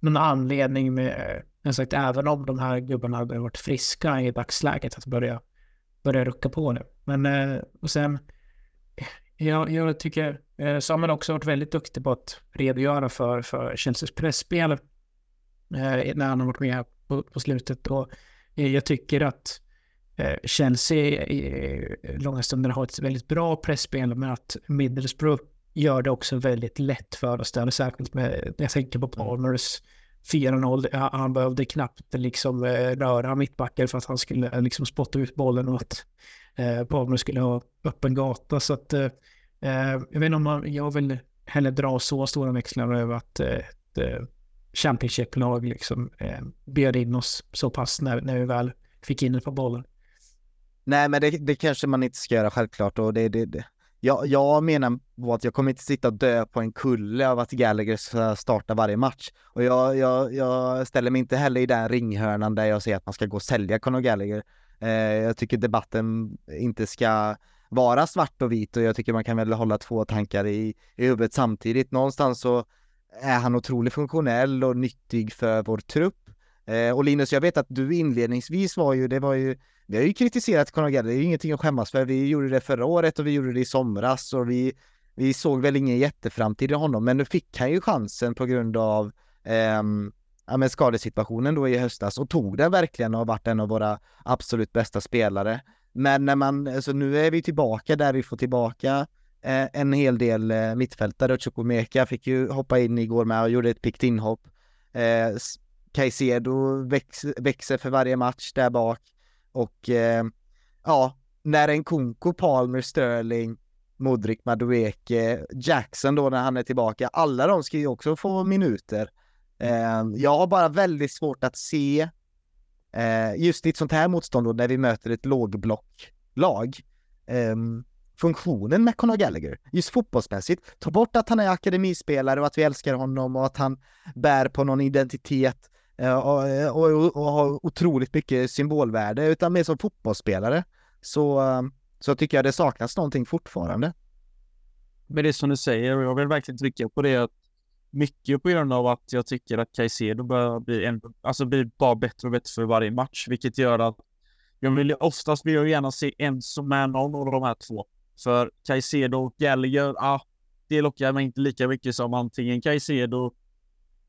någon anledning med, eh, jag sagt, även om de här gubbarna hade varit friska i dagsläget, att börja, börja rucka på nu. Men eh, och sen, jag, jag tycker Samuel också varit väldigt duktig på att redogöra för, för Chelseas pressspel när han har varit med på, på slutet. Och jag tycker att Chelsea i långa stunder har ett väldigt bra pressspel men att Middlesbrough gör det också väldigt lätt för oss där, särskilt med, jag tänker på Palmers 4-0, han behövde knappt liksom eh, röra mittbacken för att han skulle eh, liksom spotta ut bollen och att eh, Palmer skulle ha öppen gata. Så att, eh, jag vet inte om man, jag vill heller dra så stora växlar över att eh, ett Championship-lag liksom eh, bjöd in oss så pass när, när vi väl fick in ett par bollar. Nej, men det, det kanske man inte ska göra självklart och det, det, det. Jag, jag menar på att jag kommer inte sitta och dö på en kulle av att Gallagher ska starta varje match. Och jag, jag, jag ställer mig inte heller i den ringhörnan där jag säger att man ska gå och sälja Conor Gallagher. Eh, jag tycker debatten inte ska vara svart och vit och jag tycker man kan väl hålla två tankar i, i huvudet samtidigt. Någonstans så är han otroligt funktionell och nyttig för vår trupp. Eh, och Linus, jag vet att du inledningsvis var ju, det var ju vi har ju kritiserat Conor Gallagher, det är ju ingenting att skämmas för. Vi gjorde det förra året och vi gjorde det i somras och vi, vi såg väl ingen jätteframtid i honom, men nu fick han ju chansen på grund av eh, ja, men skadesituationen då i höstas och tog den verkligen och har varit en av våra absolut bästa spelare. Men när man, alltså nu är vi tillbaka där vi får tillbaka eh, en hel del eh, mittfältare. Chukwumeka fick ju hoppa in igår med och gjorde ett pikt inhopp. Eh, Caicedo växer för varje match där bak. Och eh, ja, när en Konko, Palmer, Sterling, Modric, Madueke, Jackson då när han är tillbaka, alla de ska ju också få minuter. Eh, jag har bara väldigt svårt att se eh, just i ett sånt här motstånd då när vi möter ett lågblocklag. Eh, funktionen med Conor Gallagher, just fotbollsmässigt. Ta bort att han är akademispelare och att vi älskar honom och att han bär på någon identitet Eh, Eh, eh, och, och, och har otroligt mycket symbolvärde, utan mer som fotbollsspelare. Så, ehm, så tycker jag det saknas någonting fortfarande. Men det är som du säger, och jag vill verkligen trycka på det, att mycket på grund av att jag tycker att Caicedo börjar bli, en, alltså blir bara bättre och bättre för varje match, vilket gör att jag vill oftast vill jag gärna se en som är någon av de här två. För Caicedo och Gallagher, ah, det lockar mig inte lika mycket som antingen Caicedo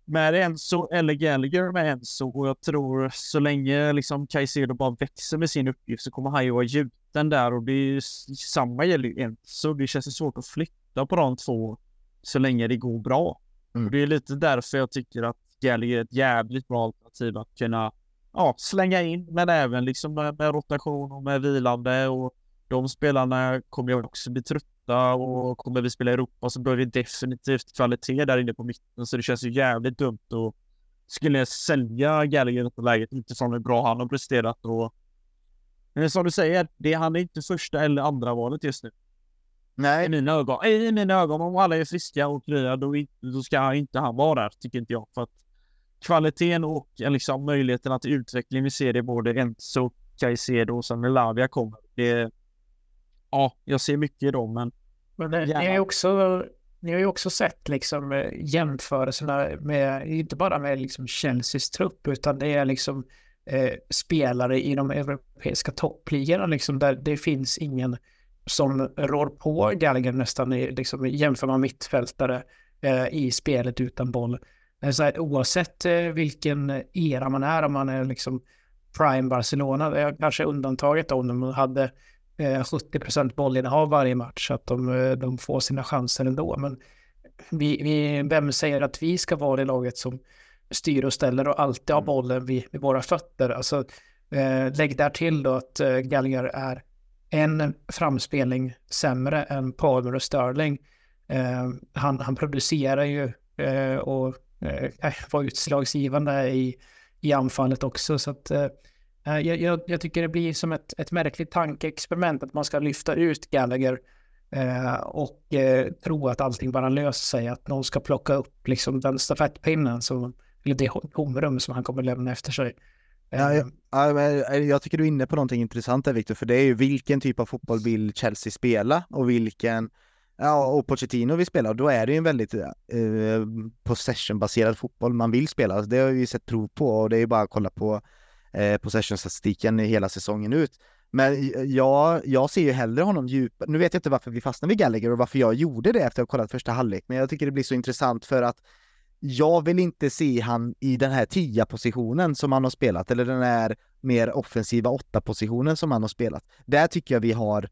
med Enzo eller Gallagher med Enzo och jag tror så länge liksom Caicedo bara växer med sin uppgift så kommer han ju vara gjuten där och det är samma gäller ju Enzo. Det känns svårt att flytta på de två så länge det går bra. Mm. Och det är lite därför jag tycker att Gallagher är ett jävligt bra alternativ att kunna ja, slänga in, men även liksom med, med rotation och med vilande och de spelarna kommer jag också bli trött och kommer vi spela i Europa så behöver vi definitivt kvalitet där inne på mitten. Så det känns ju jävligt dumt och skulle sälja Gallagher i detta läget utifrån hur bra han har presterat och men som du säger, det är han är inte första eller andra valet just nu. Nej. I mina ögon. I mina ögon, om alla är friska och krya, då, då ska inte han vara där, tycker inte jag. För att kvaliteten och liksom möjligheterna till utveckling vi ser det både Enzo, Caicedo och sen när Lavia kommer. Det, ja, jag ser mycket i dem, men... Men det, det är också ni har ju också sett liksom eh, jämförelserna med, inte bara med liksom Chelseas trupp, utan det är liksom eh, spelare i de europeiska toppligorna liksom där det finns ingen som rår på Gallagher nästan i, liksom, jämför man mittfältare eh, i spelet utan boll. Eh, så här, oavsett eh, vilken era man är, om man är liksom prime Barcelona, kanske undantaget om de hade 70% eh, bollinnehav varje match, så att de, eh, de får sina chanser ändå. Men vi, vi, vem säger att vi ska vara det laget som styr och ställer och alltid har mm. bollen vid, vid våra fötter? Alltså, eh, lägg där till då att eh, Gallagher är en framspelning sämre än Palmer och Sterling. Eh, han, han producerar ju eh, och eh, var utslagsgivande i, i anfallet också. Så att, eh, Eh, jag, jag, jag, tycker det blir som ett, ett märkligt tankeexperiment att man ska lyfta ut Gallagher eh, och eh, tro att allting bara löser sig, att någon ska plocka upp liksom den stafettpinnen, som, eller det tomrum som han kommer lämna efter sig. Ja, jag, eh, jag tycker du är inne på någonting intressant där Viktor, för det är ju vilken typ av fotboll vill Chelsea spela och vilken, ja och Pochettino vill spela och då är det ju en väldigt eh, eh possession-baserad fotboll man vill spela. Det har vi sett prov på och det är ju bara att kolla på eh, possession-statistiken hela säsongen ut. Men jag, jag ser ju hellre honom djupare. Nu vet jag inte varför vi fastnade vid Gallagher och varför jag gjorde det efter att ha kollat första halvlek, men jag tycker det blir så intressant för att jag vill inte se han i den här tia positionen som han har spelat, eller den här mer offensiva åtta positionen som han har spelat. Där tycker jag vi har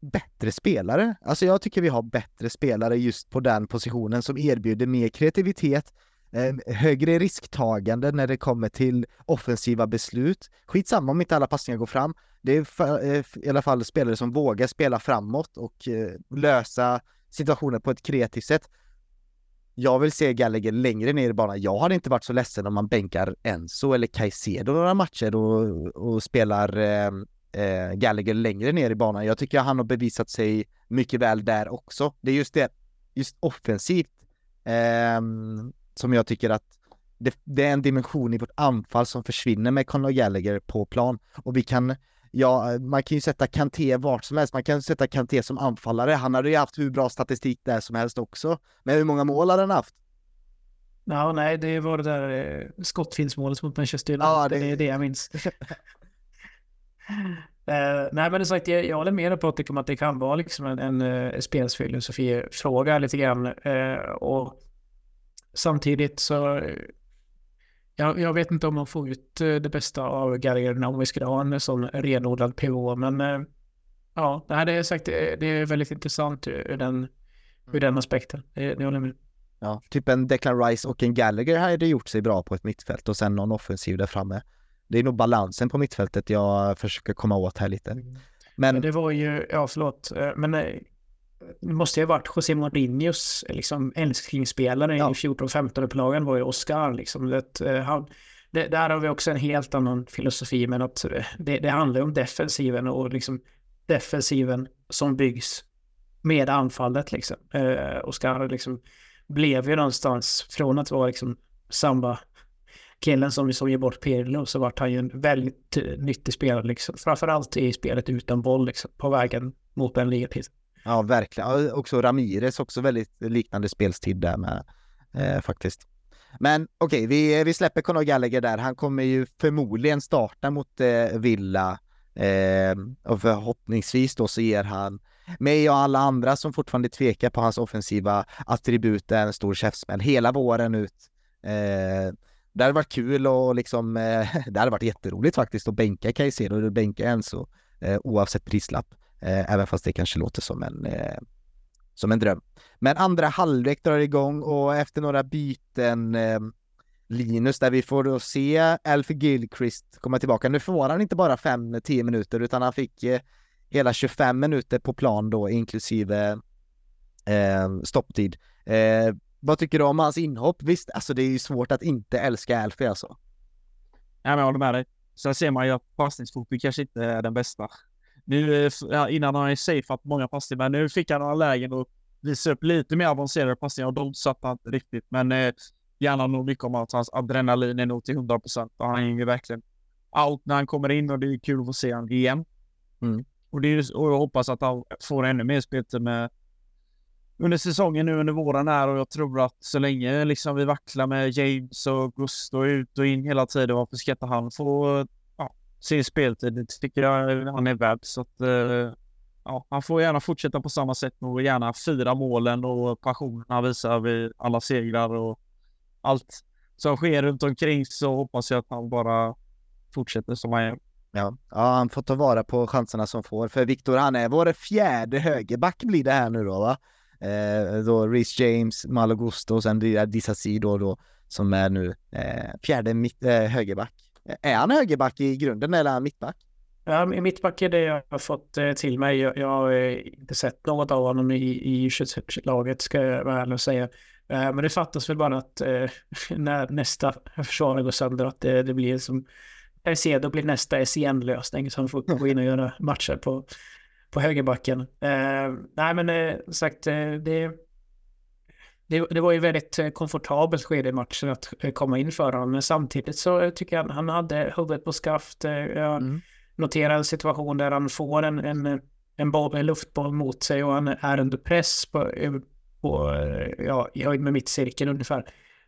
bättre spelare. Alltså jag tycker vi har bättre spelare just på den positionen som erbjuder mer kreativitet, eh, högre risktagande när det kommer till offensiva beslut. Skitsamma om inte alla passningar går fram. Det är för, eh, i alla fall spelare som vågar spela framåt och eh, lösa situationer på ett kreativt sätt. Jag vill se Gallagher längre ner i banan. Jag hade inte varit så ledsen om man bänkar Enzo eller Caicedo några matcher och, och spelar eh, eh, Gallagher längre ner i banan. Jag tycker han har bevisat sig mycket väl där också. Det är just det, just offensivt eh, som jag tycker att det, det, är en dimension i vårt anfall som försvinner med Conor Gallagher på plan. Och vi kan, ja, man kan ju sätta Kanté vart som helst. Man kan sätta Kanté som anfallare. Han hade ju haft hur bra statistik där som helst också. Men hur många mål hade han haft? Ja, nej, det var det där eh, skottfilmsmålet mot Manchester United. Ja, det... det är det jag minns. uh, nej, men det sagt, jag, jag håller med Patrik om att det kan vara liksom en, en uh, spelsfilosofi-fråga lite grann. Uh, och Samtidigt så jag, jag, vet inte om man får ut eh, det bästa av Gallagher om vi skulle ha en sån renodlad PO, men eh, ja, det här är sagt, det är väldigt intressant ur den, ur den aspekten. Det, det håller jag med. Ja, typ en Declan Rice och en Gallagher hade gjort sig bra på ett mittfält och sen någon offensiv där framme. Det är nog balansen på mittfältet jag försöker komma åt här lite. Mm. Men, men det var ju, ja förlåt, eh, men det måste ju ha varit José Mourinhos liksom, älsklingsspelare ja. i 14-15 upplagan var ju Oscar. Liksom. Det, eh, han, det, där har vi också en helt annan filosofi, men att eh, det, det handlar om defensiven och liksom defensiven som byggs med anfallet. Liksom. Eh, Oscar liksom, blev ju någonstans från att vara liksom, samba killen som, som ger bort Pirlo så vart han ju en väldigt nyttig spelare. Liksom. Framförallt i spelet utan boll liksom, på vägen mot en ligatitel. Ja, verkligen. Också Ramirez, också väldigt liknande spelstid där med eh, faktiskt. Men okej, okay, vi, vi släpper Conor Gallagher där. Han kommer ju förmodligen starta mot eh, Villa eh, och förhoppningsvis då så ger han mig och alla andra som fortfarande tvekar på hans offensiva attribut en stor käftsmäll hela våren ut. Eh, det hade varit kul och liksom, eh, det hade varit jätteroligt faktiskt att bänka Caicedo och bänka Enzo eh, oavsett prislapp. Eh, även fast det kanske låter som en, eh, som en dröm. Men andra halvlek drar igång och efter några byten eh, Linus där vi får då se Alfie Gilchrist komma tillbaka. Nu får han inte bara 5-10 minuter utan han fick eh, hela 25 minuter på plan då inklusive eh, stopptid. Eh, vad tycker du om hans inhopp? Visst, alltså det är ju svårt att inte älska Alfie alltså. Ja, men jag håller med dig. Sen ser man ju att passningsfotboll kanske inte är den bästa. Nu, eh, innan har han ju safeat många passningar, men nu fick han några lägen och visade upp lite mer avancerade passningar och de satt han inte riktigt. Men eh, gärna nog mycket om att hans adrenalin är nog till 100 procent och han är verkligen allt när han kommer in och det är kul att få se honom igen. Mm. Och, det är, och jag hoppas att han får ännu mer speltid med, under säsongen nu under våren här och jag tror att så länge liksom vi vacklar med James och Gusto ut och in hela tiden, varför ska inte han få sin speltid? Det tycker jag han är värd. Så att, eh, ja, han får gärna fortsätta på samma sätt och gärna fira målen och passionen han visar vid alla segrar och allt som sker runt omkring så hoppas jag att han bara fortsätter som han gör. Ja, ja, han får ta vara på chanserna som får. För Viktor, han är vår fjärde högerback blir det här nu då va? Eh, då Reece James, Malogusto och sen Disasi då, då som är nu eh, fjärde mitt, eh, högerback. Är han högerback i grunden eller är han mittback? Ja, mittback är det jag har fått eh, till mig. Jag, jag har eh, inte sett något av honom i, i laget ska jag vara ärlig och säga. Eh, men det fattas väl bara att när nästa försvarare går sönder att det, det blir som då blir nästa SCN-lösning som får gå in och göra matcher på, på högerbacken. Nej men sagt, det, det, det, var ju väldigt komfortabelt skede i matchen att komma in för honom. Men samtidigt så tycker jag att han hade huvudet på skaft. Jag mm. noterar en situation där han får en, en, en, boll, en luftboll mot sig och han är under press på, på ja, i höjd med mittcirkeln ungefär.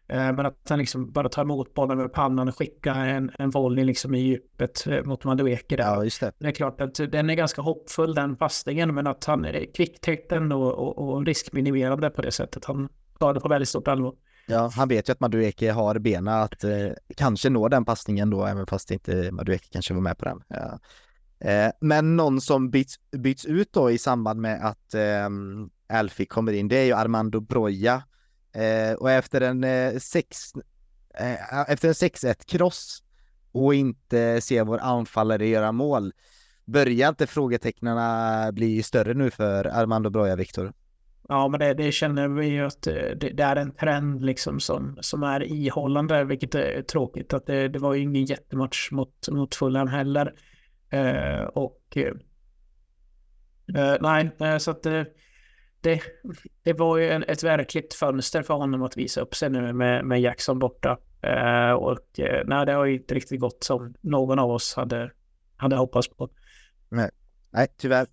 Eh, men att han liksom bara tar emot bollen med pannan och skickar en, en volley liksom i djupet eh, mot Madueke där. Ja, just det. det är klart att den är ganska hoppfull den passningen, men att han är kvicktänkt och, och, och riskminimerande på det sättet. Han tar det på väldigt stort allvar. Ja, han vet ju att Madueke har benen att eh, kanske nå den passningen då, även fast inte Madueke kanske var med på den. Ja. Eh, men någon som byts, byts ut då i samband med att eh, Alfie kommer in, det är ju Armando Broja Eh, och efter en eh, 6 eh, efter en 6-1 kross och inte se vår anfallare göra mål, börjar inte frågetecknarna bli större nu för Armando Broja, Viktor? Ja, men det, det, känner vi ju att eh, det, det, är en trend liksom som, som är ihållande, vilket är tråkigt. Att det, det var ju ingen jättematch mot, mot Fulham heller. Eh, och eh, eh nej, eh, så att det, det var ju en, ett verkligt fönster för honom att visa upp sig nu med, med Jackson borta. Eh, och nej, det har ju inte riktigt gått som någon av oss hade, hade hoppats på. Nej, nej tyvärr.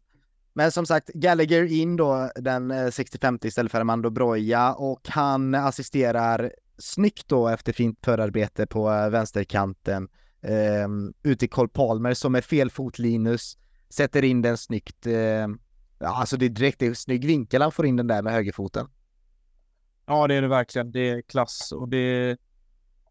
Men som sagt, Gallagher in då den eh, 65 istället för Armando Broja och han assisterar snyggt då efter fint förarbete på eh, vänsterkanten eh, ut till Cole Palmer som är fel fot Linus sätter in den snyggt. Eh, Ja, alltså det är direkt, det är snygg vinkel han får in den där med högerfoten. Ja, det är det verkligen. Det är klass och det är...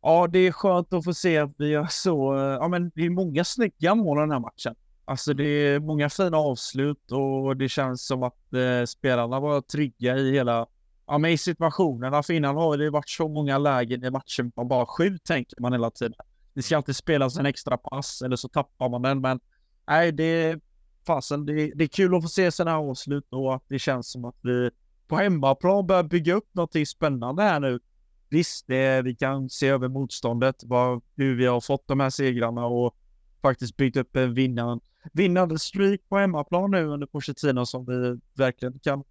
Ja, det är skönt att få se att vi gör så. Eh, ja, men det är många snygga mål i den här matchen. Alltså det är många fina avslut och det känns som att eh, spelarna var trygga i hela, ja men i situationerna. Alltså, För innan har det varit så många lägen i matchen man bara skjut tänker man hela tiden. Det ska alltid spelas en extra pass eller så tappar man den men nej det fasen, det, det är kul att få se sådana här avslut och att det känns som att vi på hemmaplan börjar bygga upp någonting spännande här nu. Visst, det, vi kan se över motståndet, vad, hur vi har fått de här segrarna och faktiskt byggt upp en vinnande, vinnande streak på hemmaplan nu under Pochettino som vi verkligen kan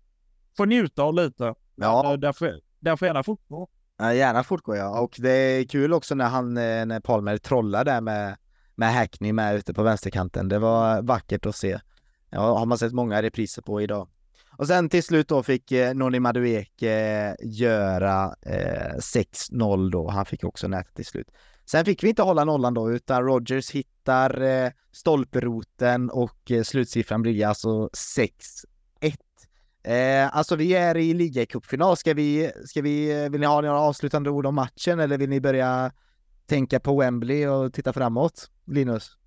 få njuta av lite. Ja. Därför, därför gärna fortgå. Ja, gärna fortgå ja. Och det är kul också när han, eh, när Palmer trollar där med med Hackney med ute på vänsterkanten. Det var vackert att se. Ja, har man sett många repriser på idag. Och sen till slut då fick eh, Noni Madueke eh, göra eh, 6-0 då. Han fick också nätet till slut. Sen fick vi inte hålla nollan då, utan Rogers hittar eh, stolperoten och eh, slutsiffran blir alltså 6-1. Eh, alltså vi är i ligacupfinal. Ska vi, ska vi, eh, vill ni ha några avslutande ord om matchen eller vill ni börja tänka på Wembley och titta framåt, Linus?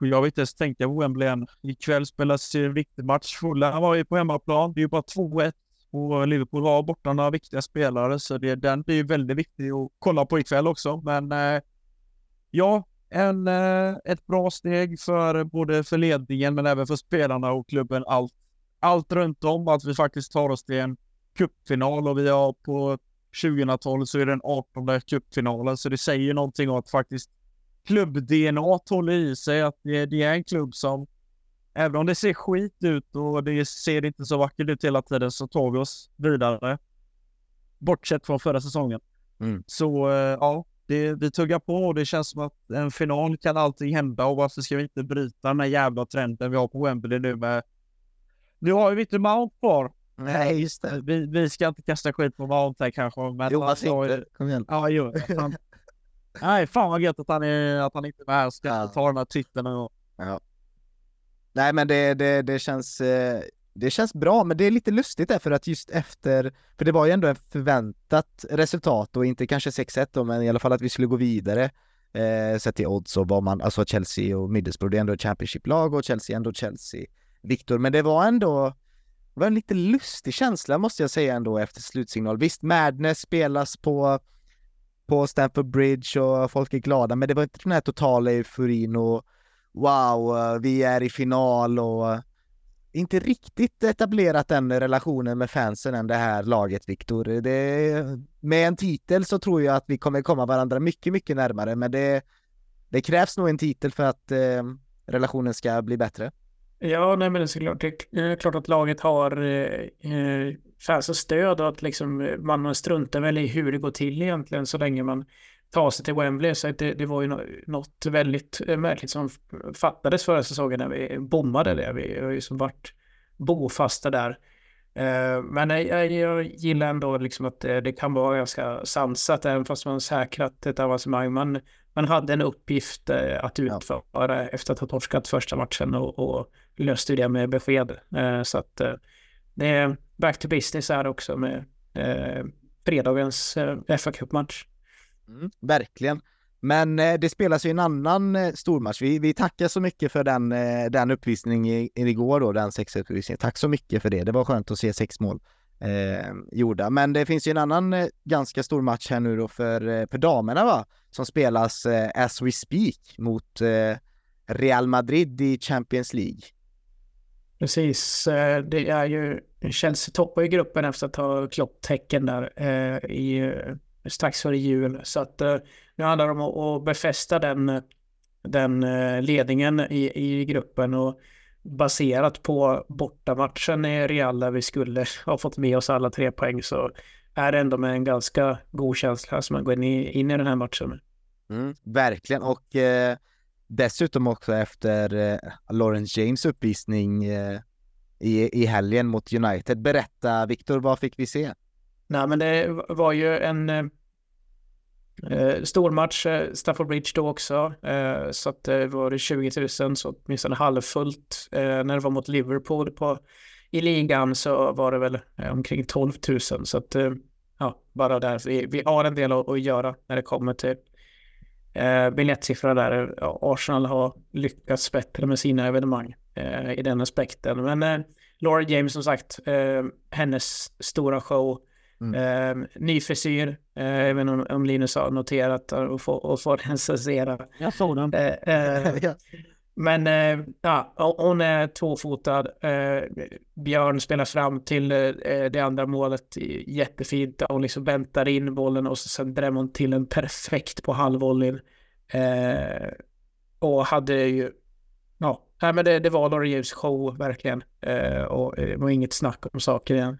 Jag vill inte ens tänka på Wembley än. Ikväll spelas en viktig match. Fulham var ju på hemmaplan. Det är ju bara 2-1 och Liverpool har borta några viktiga spelare, så det, den blir ju väldigt viktig att kolla på ikväll också. Men eh, ja, en, eh, ett bra steg för både för ledningen men även för spelarna och klubben. Allt, allt runt om, att vi faktiskt tar oss till en cupfinal och vi har på 2012 så är det den 18 cupfinalen, så det säger någonting om att faktiskt klubb-DNA håller i sig, att det, det, är en klubb som, även om det ser skit ut och det ser inte så vackert ut hela tiden, så tar vi oss vidare. Bortsett från förra säsongen. Mm. Så eh, ja, det, vi tuggar på och det känns som att en final kan allting hända och varför ska vi inte bryta den här jävla trenden vi har på Wembley nu med... Nu har vi inte Mount kvar Nej, just det. Vi, vi ska inte kasta skit på Mount här kanske. Men Jonas han inte. Kom igen. Ja, jo. Fan. Nej, fan vad gött att han, är, att han inte är med här och ska Ja. ta den här titeln. Och... Nej, men det, det, det känns... eh, Det känns bra, men det är lite lustigt därför att just efter, för det var ju ändå ett förväntat resultat och inte kanske 6-1 då, men i alla fall att vi skulle gå vidare. Eh, sett till odds och vad man, alltså Chelsea och Middlesbrough, det är ändå ett Championship-lag och Chelsea är ändå Chelsea-Viktor. men det var ändå, det var en lite lustig känsla måste jag säga ändå efter slutsignal. Visst, Madness spelas på, på Stamford Bridge och folk är glada, men det var inte den här totala euforin och wow, eh, vi är i final och eh, inte riktigt etablerat den relationen med fansen än det här laget, Viktor. Med en titel så tror jag att vi kommer komma varandra mycket, mycket närmare, men det, det krävs nog en titel för att eh, relationen ska bli bättre. Ja, nej men det är såklart. Det är klart att laget har eh, eh fansens stöd och att liksom man struntar väl i hur det går till egentligen så länge man tar sig till Wembley. Så det, det var ju nå- något väldigt eh, märkligt som fattades förra säsongen när vi bommade det. Vi har ju som varit bofasta där. Eh, Men jag, jag, gillar ändå liksom att det, det kan vara ganska sansat även fast man säkrat ett avancemang. Man, man hade en uppgift eh, att utföra efter att ha torskat första matchen och, och löste det med besked. Eh, Så att eh, det är back to business här också med eh, fredagens eh, fa Cup-match. Mm, verkligen. Men eh, det spelas ju en annan eh, stormatch. Vi, vi tackar så mycket för den, eh, den uppvisningen igår då, den 6 uppvisningen. Tack så mycket för det. Det var skönt att se sex mål eh, gjorda. Men det finns ju en annan eh, ganska stor match här nu då för, eh, för damerna va? Som spelas eh, as we speak mot eh, Real Madrid i Champions League. Precis, eh, det är ju Chelsea toppar ju gruppen efter att ha kloppt tecken där eh, i, eh, strax före jul. Så att eh, nu handlar det om att, befästa den, den eh, ledningen i, i gruppen och baserat på bortamatchen i Real där vi skulle ha fått med oss alla tre poäng så är det ändå med en ganska god känsla som man går in i, in i den här matchen. Mm, verkligen och eh, dessutom också efter eh, Lawrence James uppvisning eh, i, i helgen mot United. Berätta Viktor, vad fick vi se? Nej, men det var ju en eh, stor match, eh, Stafford Bridge då också. Eh, så att eh, det var 20 000, så åtminstone halvfullt. Eh, när det var mot Liverpool på, i ligan så var det väl eh, omkring 12 000. Så att, eh, ja, bara där. Vi, vi har en del att, att göra när det kommer till eh, biljettsiffror där. Ja, Arsenal har lyckats bättre med sina evenemang eh, i den aspekten. Men eh, Laura James som sagt, eh, hennes stora show. Mm. Eh, ny frisyr, eh, även om, om Linus har noterat och får, och får recensera. Jag såg den. Eh, eh, men eh, ja, hon är tvåfotad. Eh, Björn spelar fram till det andra målet jättefint. Hon liksom väntar in bollen och så sen drämmer hon till en perfekt på halvvolleyn. Och hade ju, ja, nej, men det, det var James show verkligen. Och det var inget snack om saker igen.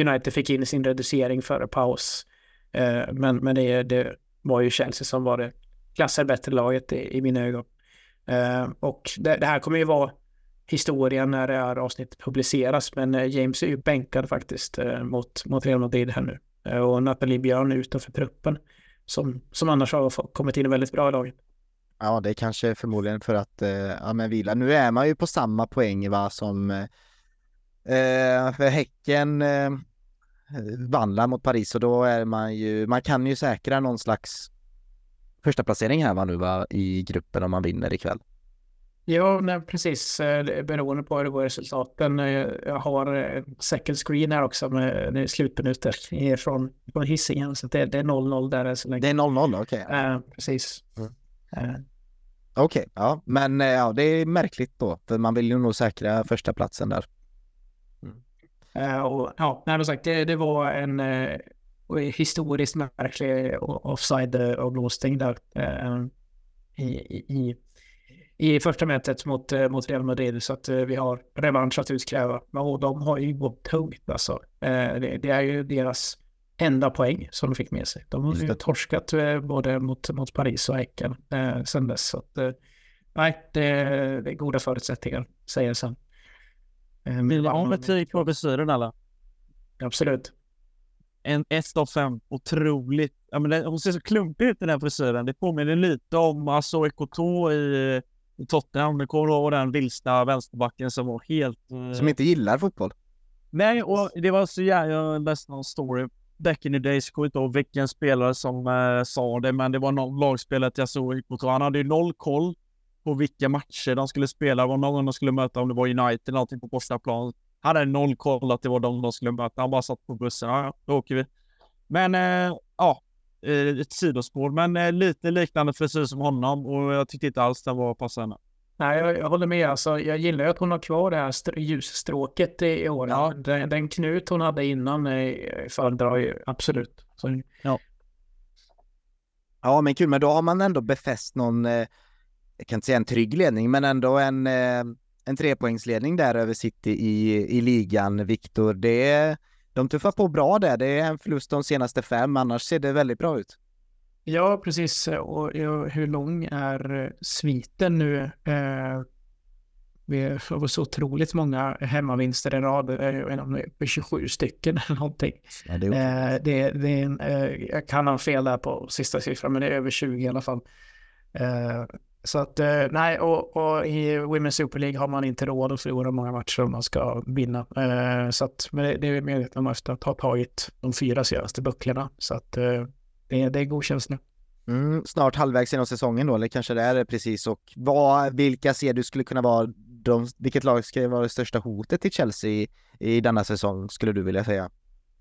United fick in sin reducering före paus. Eh, men men det, det var ju Chelsea som var det klassade bättre laget i, i mina ögon. Eh, och det, det här kommer ju vara historien när det här avsnittet publiceras. Men eh, James är ju bänkad faktiskt mot, mot Real Madrid här nu. Och Nathalie Björn är utanför truppen. Som, som annars har kommit in väldigt bra i laget. Ja, det är kanske förmodligen för att ja, men vila. Nu är man ju på samma poäng va som eh, för Häcken eh, vann mot Paris och då är man ju, man kan ju säkra någon slags första placering här va nu va i gruppen om man vinner ikväll. Ja, nej, precis. Eh, Beroende på hur det går i resultaten. Eh, Jag har eh, second screen här också med slutminuter eh, från, från Hisingen. Så det, det är 0-0 där än så länge. Det är 0-0, okej. Eh, precis. Mm. Eh, Okej, ja, men eh, ja, det är märkligt då, för man vill ju nog säkra första platsen där. Eh, och, ja, nej, sagt, det, det var en eh, historiskt märklig offside-avblåsning där eh, i, i, i första mötet mot, eh, mot Real Madrid. Så att eh, vi har revansch att utkräva. Och de har ju gått tungt alltså. Eh, det, det är ju deras enda poäng som de fick med sig. De har ju torskat eh, både mot, mot Paris och Häcken eh, sen dess. Så att, eh, nej, det, det är goda förutsättningar, säger. Eh, Vill ni ha betyg på frisyren eller? Absolut. En 1 av 5. Otroligt. Ja, men det, hon ser så klumpig ut den här frisyren. Det påminner lite om alltså Ekoto i, i Tottenham. Det kommer ihåg den vilsna vänsterbacken som var helt... eh, Som inte gillar fotboll. Nej, och det var så jävla... Jag läste någon story back in the days. Jag kommer inte ihåg vilken spelare som eh, sa det, men det var någon lagspelare jag såg Ekoto. Han hade ju noll koll på vilka matcher de skulle spela. Var någon de skulle möta, om det var United eller någonting på bortaplan. Han hade noll koll att det var de de skulle möta. Han bara satt på bussen. Ja, ja, då åker vi. Men eh, ja, eh, ett sidospår. Men eh, lite liknande frisyr som honom och jag tyckte inte alls den var passande. Nej, jag, jag håller med. Alltså, jag gillar att hon har kvar det här str- ljusstråket i, i år. Ja. Den, den knut hon hade innan eh, föredrar ju absolut. Så, Ja, men kul, men då har man ändå befäst någon, eh, jag kan inte säga en trygg ledning, men ändå en, eh, en trepoängsledning där över City i, i ligan, Viktor. Det, de tuffar på bra där. Det är en förlust de senaste fem, annars ser det väldigt bra ut. ja, precis. Och hur lång är eh, sviten nu? Eh, vi har så otroligt många hemmavinster i rad. Är 27 stycken eller någonting. Ja, det är Eh, det, det är en, eh, jag kan ha fel där på sista siffran, men det är över 20 i alla fall. Så att, eh, nej, och, och i Women's Super League har man inte råd att förlora många matcher om man ska vinna. Eh, så att, men det, det är medvetna om efter att ha tagit de fyra senaste bucklorna. Så att eh, det, det är god känsla. Mm, snart halvvägs genom säsongen då, eller kanske det är det precis. Och vad, vilka ser du skulle kunna vara de, vilket lag skulle vara det största hotet till Chelsea i, i denna säsong, skulle du vilja säga?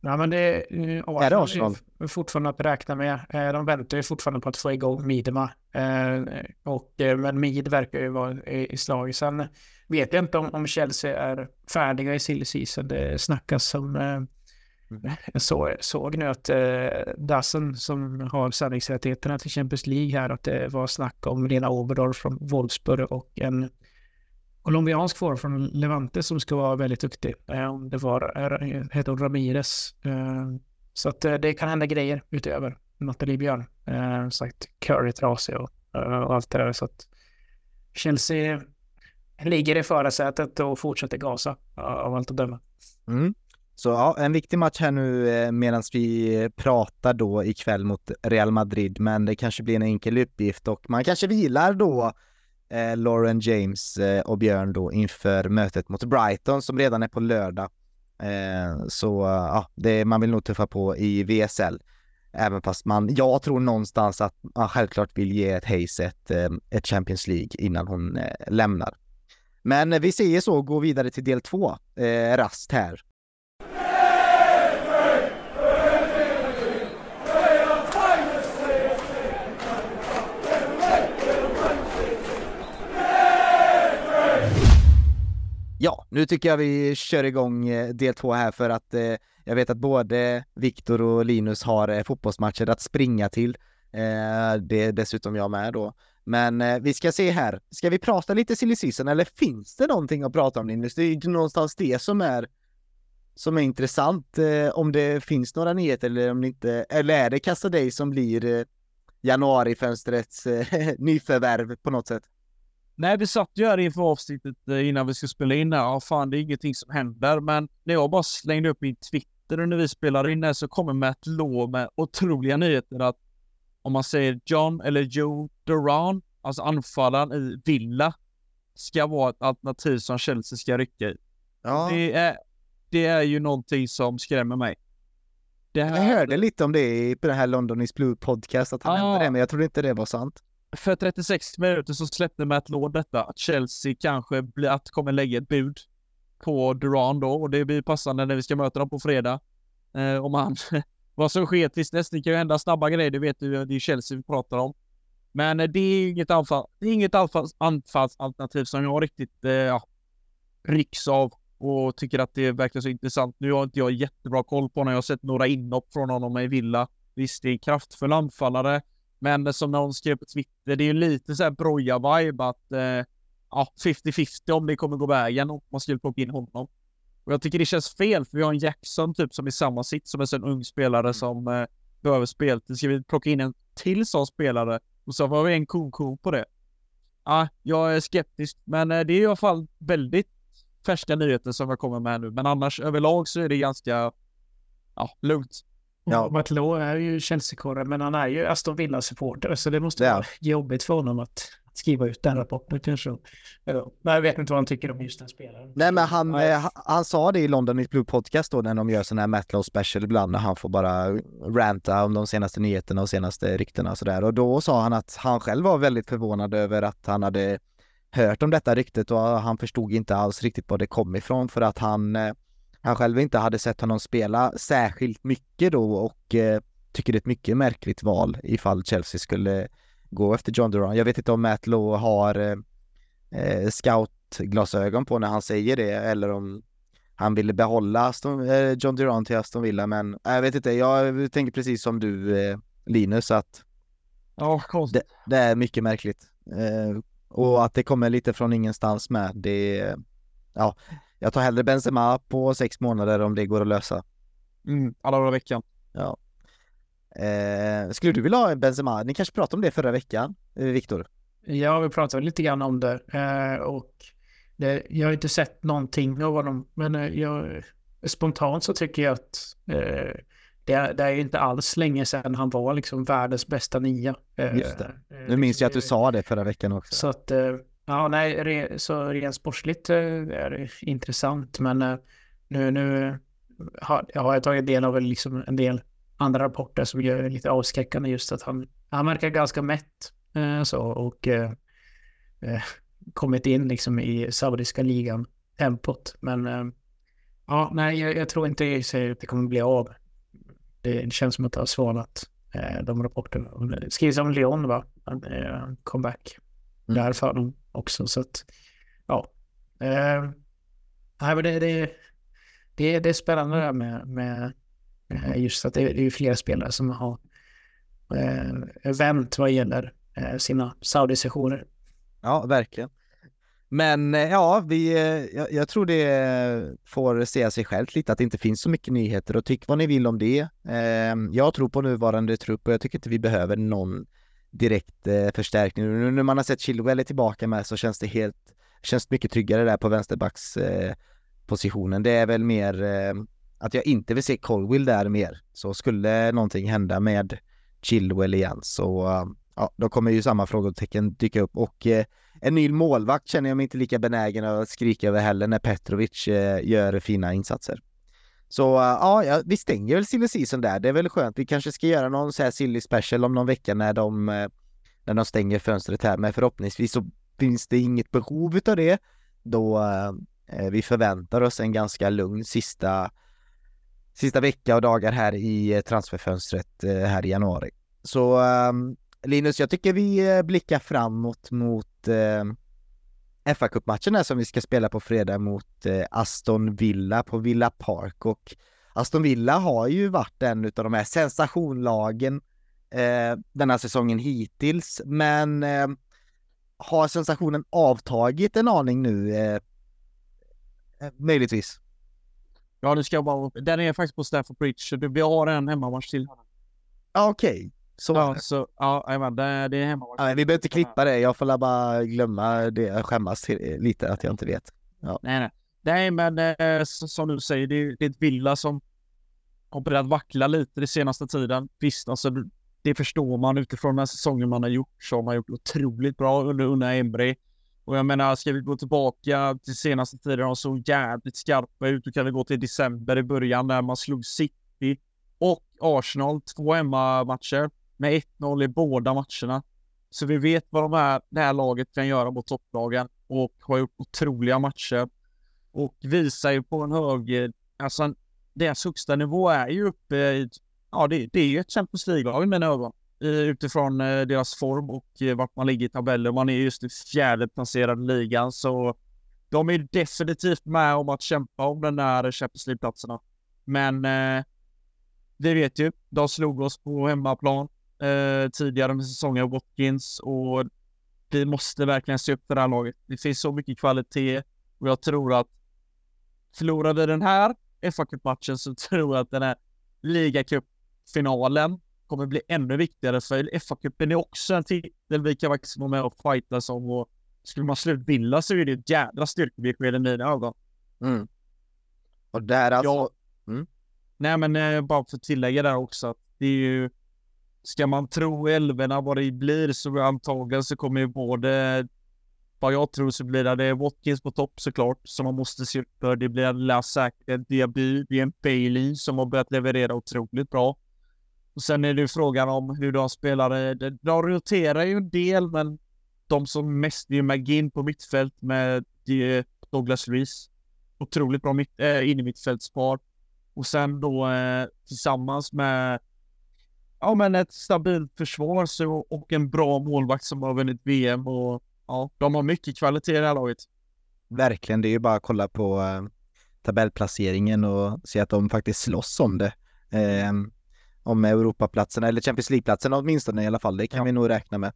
Ja, men det eh, Arsenal Är det Arsenal? är fortfarande att räkna med. Eh, de väntar ju fortfarande på att få igång Midema. Eh, och, eh, men Mid verkar ju vara i, slag. Sen vet jag inte om, om Chelsea är färdiga i silly season. Det snackas om... Eh, jag så, såg nu att eh, Dassen som har sändningsrättigheterna till Champions League här, att det var snack om Lena Oberdorf från Wolfsburg och en colombiansk forward från Levante som ska vara väldigt duktig. Eh, om det var, eh, heter hon Ramirez. Eh, så att det kan hända grejer utöver Nathalie Björn. Sagt Curry trasig och, och allt det där. Så att Chelsea ligger i förarsätet och fortsätter gasa av allt att döma. Mm. Så ja, en viktig match här nu medan vi pratar då ikväll mot Real Madrid, men det kanske blir en enkel uppgift och man kanske vilar då eh, Lauren James eh, och Björn då inför mötet mot Brighton som redan är på lördag. Eh, så ja, det, man vill nog tuffa på i VSL. Även fast man, jag tror någonstans att man självklart vill ge ett Hayes ett, eh, ett Champions League innan hon eh, lämnar. Men vi säger så och går vidare till del två, eh, rast här. Ja, nu tycker jag vi kör igång eh, del två här för att eh, jag vet att både Viktor och Linus har eh, fotbollsmatcher att springa till. Eh, det är dessutom jag med då. Men eh, vi ska se här. Ska vi prata lite silly season eller finns det någonting att prata om Linus? Det är ju någonstans det som är som är intressant. Eh, om det finns några nyheter eller om det inte, eller är det Kassa Day som blir eh, januarifönstrets eh, nyförvärv på något sätt? Nej, vi satt ju här inför avsnittet eh, innan vi skulle spela in här. Ja, fan, det är ingenting som händer. Men när jag bara slängde upp min Twitter under vi spelar in här så kommer Matt Law med otroliga nyheter att om man säger John eller Joe Duran, alltså anfallaren i Villa, ska vara ett alternativ som Chelsea ska rycka i. Ja, Det, är, det är ju någonting som skrämmer mig. Det jag här, hörde lite om det på det här London is Blue podcast att han Ah. nämnde det, men jag trodde inte det var sant för 36 minuter så släppte Matt Lord detta att Chelsea kanske blir, att kommer lägga ett bud på Duran då och det blir passande när vi ska möta dem på fredag. Eh, om han, vad som sker tills dess, det kan ju hända snabba grejer, det vet du, det är Chelsea vi pratar om. Men eh, det är inget anfall, det är inget anfalls, anfallsalternativ som jag riktigt, eh, ja, rycks av och tycker att det verkar så intressant. Nu har inte jag jättebra koll på när jag har sett några inhopp från honom i Villa. Visst, det är en kraftfull anfallare, men som någon skrev på Twitter, det är ju lite så här broja-vibe att eh, ja, 50-50 om det kommer gå vägen och man skulle plocka in honom. Och jag tycker det känns fel, för vi har en Jackson typ som är samma sitt som en sån ung spelare som eh, behöver speltid. Ska vi plocka in en till sån spelare och så har vi en ko-ko på det. Ja, jag är skeptisk, men eh, det är i alla fall väldigt färska nyheter som jag kommer med nu. Men annars överlag så är det ganska ja, lugnt. Ja. Matlå är ju Chelsea-korre, men han är ju Aston Villa-supporter, så det måste Ja. vara jobbigt för honom att skriva ut den rapporten kanske. Ja. Men jag vet inte vad han tycker om just den spelaren. Nej men han, Nej. eh, han- han sa det i London i Blue Podcast då när de gör sån här Matlow special ibland när han får bara ranta om de senaste nyheterna och senaste ryktena och sådär. Och då sa han att han själv var väldigt förvånad över att han hade hört om detta ryktet och han förstod inte alls riktigt var det kom ifrån för att han, eh, han själv inte hade sett honom spela särskilt mycket då och eh, tycker det är ett mycket märkligt val ifall Chelsea skulle gå efter John Duran. Jag vet inte om Matt Lowe har eh, eh, scoutglasögon på när han säger det eller om han ville behålla Aston, eh, John Duran till Aston Villa men jag vet inte, jag tänker precis som du eh, Linus att Ja, det, det är mycket märkligt. Eh, och att det kommer lite från ingenstans med, det ja, jag tar hellre Benzema på sex månader om det går att lösa. Mm, alla dagar i veckan. Eh, skulle du vilja ha en Benzema? Ni kanske pratade om det förra veckan, eh, Viktor? Ja, vi pratade lite grann om det. Eh, och det, jag har inte sett någonting av honom, men eh, jag, spontant så tycker jag att eh, det, är- det är ju inte alls länge sedan han var liksom världens bästa nia. Eh, Just det. eh, Nu minns jag att du liksom, sa det förra veckan också. Så att, eh, ja, nej, re, så rent sportsligt eh, är det intressant, men eh, nu, nu har, jag har jag tagit del av liksom en del andra rapporter som gör lite avskräckande just att han, han verkar ganska mätt eh, så och eh, eh, kommit in liksom i saudiska ligan tempot. Men eh, ja, nej, jag, jag tror inte att det kommer bli av. Det känns som att det har svalnat de rapporterna. Det Skrivs om Lyon va? Comeback Mm. där för dem också så att ja. Eh, det, det, det, det är spännande det här med, med eh, just att det, det är flera spelare som har eh, vänt vad gäller eh, sina Saudi-sessioner. Ja, verkligen. Men eh, ja, vi, eh, jag, jag tror det får säga sig självt lite att det inte finns så mycket nyheter och tyck vad ni vill om det. Eh, Jag tror på nuvarande trupp och jag tycker inte vi behöver någon direkt eh, förstärkning. Nu när man har sett Chilwell är tillbaka med så känns det helt, känns mycket tryggare där på vänsterbackspositionen. eh. Det är väl mer eh, att jag inte vill se Colwill där mer. Så skulle någonting hända med Chilwell igen så eh, ja, då kommer ju samma frågetecken dyka upp och eh, en ny målvakt känner jag mig inte lika benägen att skrika över heller när Petrovic eh, gör fina insatser. Så uh, ja, vi stänger väl silly season där. Det är väl skönt. Vi kanske ska göra någon så här silly special om någon vecka när de, eh, när de stänger fönstret här. Men förhoppningsvis så finns det inget behov utav det då uh, vi förväntar oss en ganska lugn sista sista vecka och dagar här i transferfönstret här i januari. Så ehm, Linus, jag tycker vi blickar framåt mot ehm, fa Cup-matchen här som vi ska spela på fredag mot eh, Aston Villa på Villa Park och Aston Villa har ju varit en av de här sensationlagen eh, denna säsongen hittills, men eh, har sensationen avtagit en aning nu? Eh, eh, möjligtvis. Ja, nu ska jag bara... Den är faktiskt på Stafford Bridge, så vi har en hemmamatch till. Okej. Så, Ja, så ja, jajamän, det, det är hemmamatch. ja, vi behöver inte klippa det. Jag får bara glömma det, skämmas till, lite att jag inte vet. Nej, nej. Nej, men eh, som du säger, det, är- det är ett Villa som har börjat vackla lite den senaste tiden. Visst, alltså det- förstår man utifrån den här säsongen man har gjort, så har man gjort otroligt bra under Unna Emre. Och jag menar, ska vi gå tillbaka till senaste tiden, de såg jävligt skarpa ut. Då kan vi gå till december i början när man slog City och Arsenal, två hemmamatcher med 1-0 i båda matcherna. Så vi vet vad de här, det här laget kan göra mot topplagen och har gjort otroliga matcher och visar ju på en hög, alltså deras högsta nivå är ju uppe i, ja det, det är ju ett Champions League-lag i mina ögon. Utifrån eh, deras form och eh, vart man ligger i tabellen. Man är just i fjärde i ligan så de är definitivt med om att kämpa om den där Champions League-platserna. Men eh, vi vet ju, de slog oss på hemmaplan eh, tidigare med säsongen Watkins och vi måste verkligen se upp för det här laget. Det finns så mycket kvalitet och jag tror att förlorar vi den här fa Cup-matchen så tror jag att den här ligacupfinalen kommer bli ännu viktigare för fa Cupen är också en titel vi kan faktiskt vara med och fightas om och skulle man slå ut Villa så är det ett jädra styrkebesked i mina ögon. Mm. Och där alltså... Ja. Nej, men eh, bara för att tillägga där också att det är ju Ska man tro älvorna vad det blir så antagligen så kommer ju både vad jag tror så blir det, det är Watkins på topp såklart som man måste se upp för. Det blir en Lasak, en Diaby, det är en Bailey som har börjat leverera otroligt bra. Och sen är det ju frågan om hur de spelar. De roterar ju en del, men de som mest är ju McGinn på mittfält med Douglas Luiz. Otroligt bra mitt, äh, in i mittfältspar. Och sen då eh, tillsammans med ja, men ett stabilt försvar så, och en bra målvakt som har vunnit VM och ja, de har mycket kvalitet i det här laget. Verkligen, det är ju bara att kolla på eh, tabellplaceringen och se att de faktiskt slåss om det. Eh, om Europaplatsen eller Champions League-platsen åtminstone i alla fall, det kan ja. vi nog räkna med.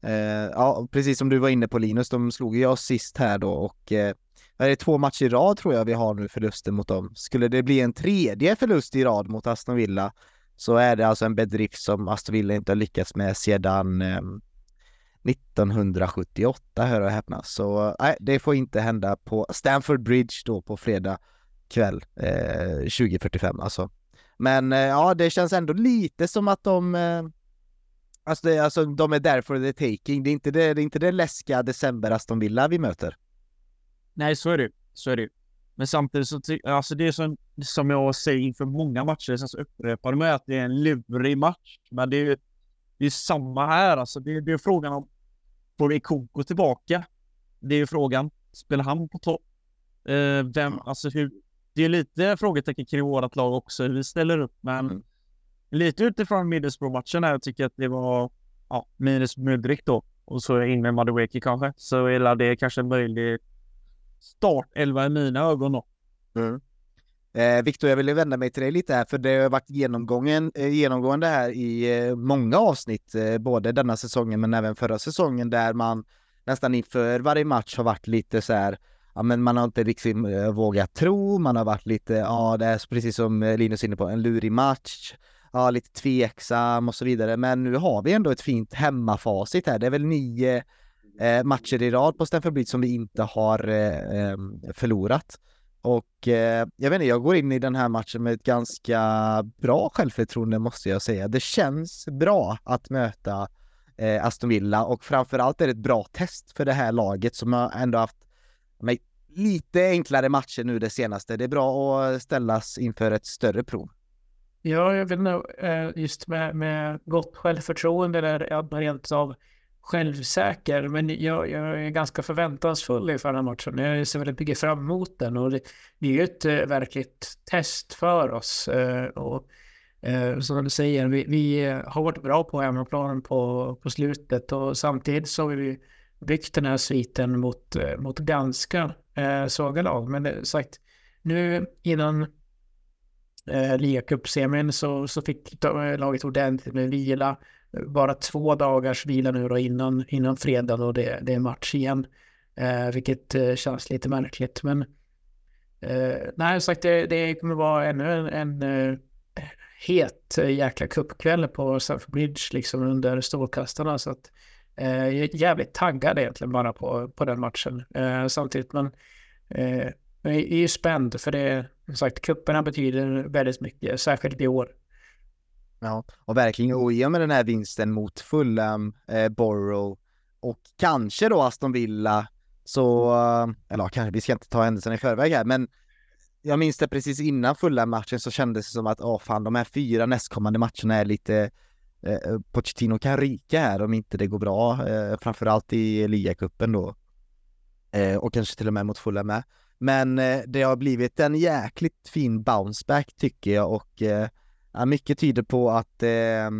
Eh, ja, precis som du var inne på Linus, de slog ju oss sist här då och eh, är det två matcher i rad tror jag vi har nu förluster mot dem. Skulle det bli en tredje förlust i rad mot Aston Villa så är det alltså en bedrift som Aston Villa inte har lyckats med sedan eh, 1978, hör och häpna. Så nej, det får inte hända på Stamford Bridge då på fredag kväll eh, 20.45 alltså. Men eh, ja, det känns ändå lite som att de eh, Alltså, det, alltså de är där for the taking. Det är inte det, det, är inte det läskiga december Aston Villa vi möter. Nej, så är det Så är det men samtidigt så, alltså det är som, som jag säger inför många matcher, sen så upprepar mig att det är en lurig match. Men det är ju det är samma här alltså. Det, det är frågan om, får vi Koko tillbaka? Det är ju frågan. Spelar han på topp? Eh, vem, alltså hur, det är lite frågetecken kring vårt lag också, hur vi ställer upp. Men mm. lite utifrån Middlesbrough-matchen här, jag tycker att det var ja, minus Mudrik då. Och så in med Madueke kanske. Så är det kanske en möjlig startelva i mina ögon då. Mm. Eh, Viktor, jag ville vända mig till dig lite här, för det har varit genomgången, eh, genomgående här i eh, många avsnitt, eh, både denna säsongen men även förra säsongen, där man nästan inför varje match har varit lite så här, ja men man har inte riktigt eh, vågat tro, man har varit lite, ja det är precis som eh, Linus är inne på, en lurig match, ja lite tveksam och så vidare, men nu har vi ändå ett fint hemmafacit här, det är väl nio eh, matcher i rad på Stamford Bridge som vi inte har eh, eh, förlorat. Och eh, jag vet inte, jag går in i den här matchen med ett ganska bra självförtroende måste jag säga. Det känns bra att möta eh, Aston Villa och framförallt är det ett bra test för det här laget som har ändå haft med, lite enklare matcher nu det senaste. Det är bra att ställas inför ett större prov. Ja, jag vet inte, eh, just med, med gott självförtroende eller rent av självsäker, men jag, jag, är ganska förväntansfull inför den här matchen. Jag ser väldigt mycket fram emot den och det, det är ju ett eh, verkligt test för oss. Eh, och eh, som du säger, vi, vi har varit bra på hemmaplanen på, på slutet och samtidigt så har vi byggt den här sviten mot, mot ganska uh, svaga lag. Men det, sagt, nu innan uh, ligacupsemin så, så fick laget ordentligt med vila bara två dagars vila nu då innan, innan fredag och det, det är match igen. Eh, vilket eh, känns lite märkligt. Men eh, nej, sagt det, det kommer vara ännu en, en eh, het eh, jäkla cupkväll på Stamford Bridge liksom under strålkastarna. Så att eh, jag är jävligt taggad egentligen bara på, på den matchen. Eh, samtidigt men eh, jag är ju spänd för det, som sagt, cuperna betyder väldigt mycket, särskilt i år. Ja, och verkligen, och i och med den här vinsten mot Fulham, eh, Borough och kanske då Aston Villa så, eh, eller kanske, vi ska inte ta händelserna i förväg här, men jag minns det precis innan Fulham-matchen så kändes det som att, åh fan, de här fyra nästkommande matcherna är lite eh, eh Pochettino kan ryka här om inte det går bra, eh, framförallt i ligacupen då. Eh, och kanske till och med mot Fulham med. Men eh, det har blivit en jäkligt fin bounceback tycker jag och eh, ja, mycket tyder på att eh,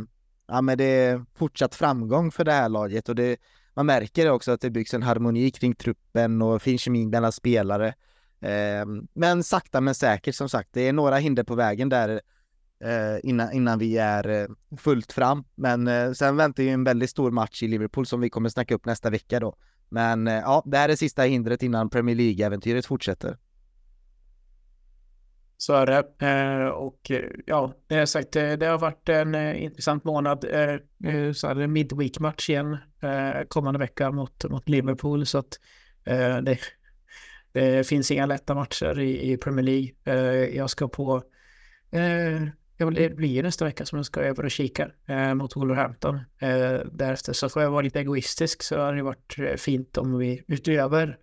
ja, men det är fortsatt framgång för det här laget och det, man märker också att det byggs en harmoni kring truppen och fin kemi mellan spelare. Eh, men sakta men säkert som sagt, det är några hinder på vägen där eh, innan, innan vi är eh, fullt fram. Men eh, sen väntar ju en väldigt stor match i Liverpool som vi kommer snacka upp nästa vecka då. Men eh, ja, det här är sista hindret innan Premier League-äventyret fortsätter. Så är det. Eh, och eh, ja, det har sagt, eh, det har varit en eh, intressant månad. Eh, så är det midweek-match igen kommande vecka mot, mot Liverpool. Så att det, Det finns inga lätta matcher i, i Premier League. Jag ska på... Det blir nästa vecka som jag ska över och kika mot Wolverhampton. Därefter så får jag vara lite egoistisk så har det varit fint om vi utöver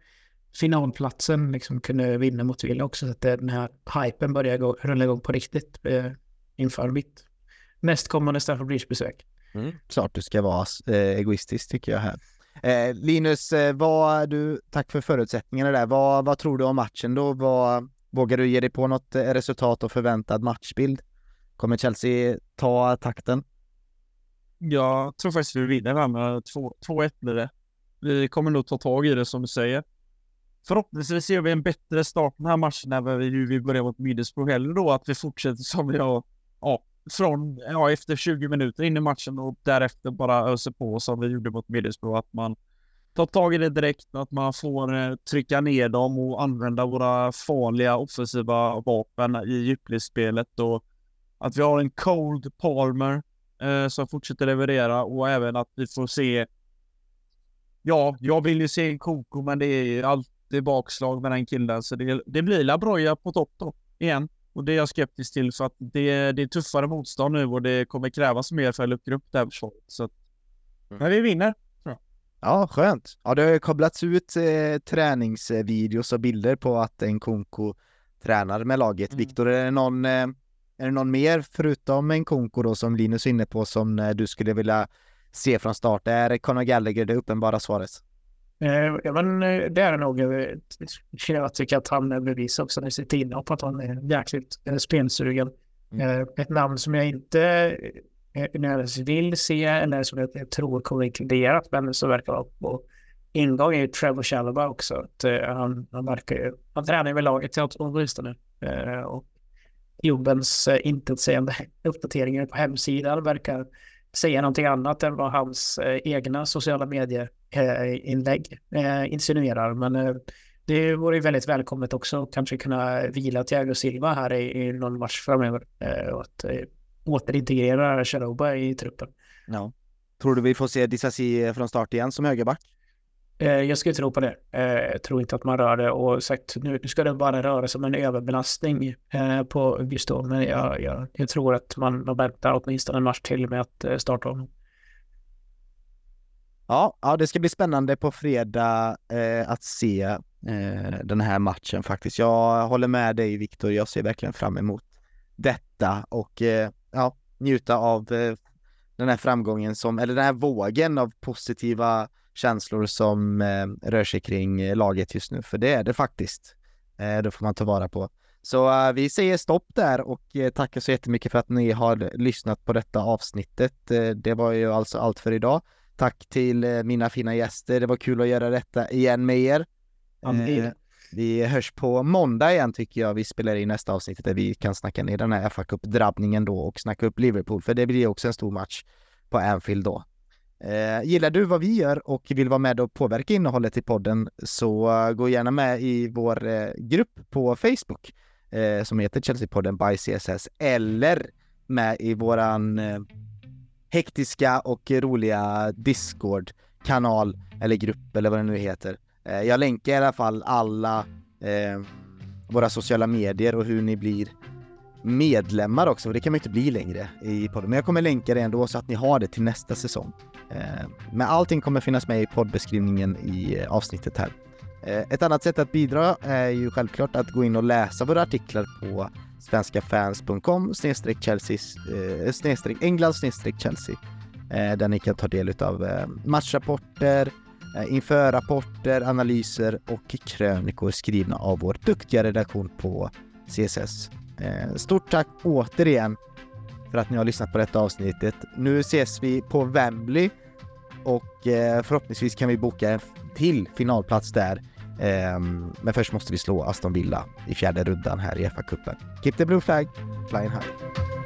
finalplatsen liksom kunde vinna mot Villa också så att den här hypen börjar gå, rulla igång på riktigt eh, inför mitt nästkommande Stafford Bridge-besök. Mm. Klart du ska vara eh, egoistisk tycker jag här. Eh, Linus, eh, vad du, tack för förutsättningarna där. Vad, vad tror du om matchen då? Vad, vågar du ge dig på något eh, resultat och förväntad matchbild? Kommer Chelsea ta takten? Jag tror faktiskt vi vinner här med 2-1 blir det. Vi kommer nog ta tag i det som du säger. Förhoppningsvis ser vi en bättre start på den här matchen än vi, vi börjar mot Middlesbrough heller då, att vi fortsätter som vi har, ja, från, ja, efter 20 minuter in i matchen och därefter bara öser på som vi gjorde mot Middlesbrough, att man tar tag i det direkt, att man får eh, trycka ner dem och använda våra farliga offensiva vapen i djupledsspelet och att vi har en cold Palmer eh, som fortsätter leverera och även att vi får se Ja, jag vill ju se en Koko, men det är allt alltid bakslag med den killen, så det, det blir Labroja på topp då, igen. Och det är jag skeptisk till för att det, det är tuffare motstånd nu och det kommer krävas mer för att luckra upp det här försvaret. Så att, mm. men vi vinner. Ja, skönt. Ja, det har kablats ut eh, träningsvideos och bilder på att en Konko tränar med laget. Mm. Viktor, är det någon, eh, är det någon mer förutom en Konko då som Linus är inne på som eh, du skulle vilja se från start? Är Conor Gallagher det uppenbara svaret? Eh, ja, men eh, det är nog. Eh, jag tycker att han bevisar också i sitt inhopp att han är jäkligt spelsugen. Mm. Ett namn som jag inte nödvändigtvis vill se eller som jag tror kommer inkluderat men som verkar vara på ingång är Trevor Chalobah också. Att, han, han verkar ju, han tränar ju med laget åtminstone. Och klubbens intetsägande uppdateringar på hemsidan verkar säga någonting annat än vad hans eh, egna sociala medier eh, inlägg eh, insinuerar. Men eh, det vore ju väldigt välkommet också att kanske kunna vila Thiago Silva här i, i någon match framöver eh, och att eh, återintegrera Charoba i truppen. Ja. Tror du vi får se Disasi från start igen som högerback? Eh, jag skulle tro på det. Eh, jag tror inte att man rör det och sagt nu ska det bara röra sig om en överbelastning eh, på Gustav. Men jag, jag, jag tror att man, man väntar åtminstone en match till med att starta honom. Ja, ja, det ska bli spännande på fredag eh, att se eh, den här matchen faktiskt. Jag håller med dig Viktor, jag ser verkligen fram emot detta och eh, ja, njuta av eh, den här framgången som, eller den här vågen av positiva känslor som eh, rör sig kring eh, laget just nu, för det är det faktiskt. det får man ta vara på. Så vi säger stopp där och tackar så jättemycket för att ni har lyssnat på detta avsnittet. det var ju alltså allt för idag. Tack till eh, mina fina gäster. Det var kul att göra detta igen med er. Eh, vi hörs på måndag igen tycker jag. Vi spelar in nästa avsnitt där vi kan snacka ner den här fa Cup-drabbningen då och snacka upp Liverpool, för det blir också en stor match på Anfield då. Eh, gillar du vad vi gör och vill vara med och påverka innehållet i podden så eh, gå gärna med i vår eh, grupp på Facebook eh, som heter Chelsea-podden by CSS eller med i våran eh, hektiska och roliga Discord-kanal eller grupp eller vad det nu heter. Eh, jag länkar i alla fall alla eh, våra sociala medier och hur ni blir medlemmar också, och det kan man inte bli längre i podden. Men jag kommer länka det ändå så att ni har det till nästa säsong. Eh, men allting kommer finnas med i poddbeskrivningen i eh, avsnittet här. Eh, ett annat sätt att bidra är ju självklart att gå in och läsa våra artiklar på svenskafans.com snedstreck England snedstreck Chelsea. Där ni kan ta del av matchrapporter, införrapporter, analyser och krönikor skrivna av vår duktiga redaktion på CSS. Stort tack återigen för att ni har lyssnat på detta avsnittet. Nu ses vi på Wembley och eh, förhoppningsvis kan vi boka en till finalplats där ehm, men först måste vi slå Aston Villa i fjärde rundan här i FA-cupen. Keep the blue flag, flying high.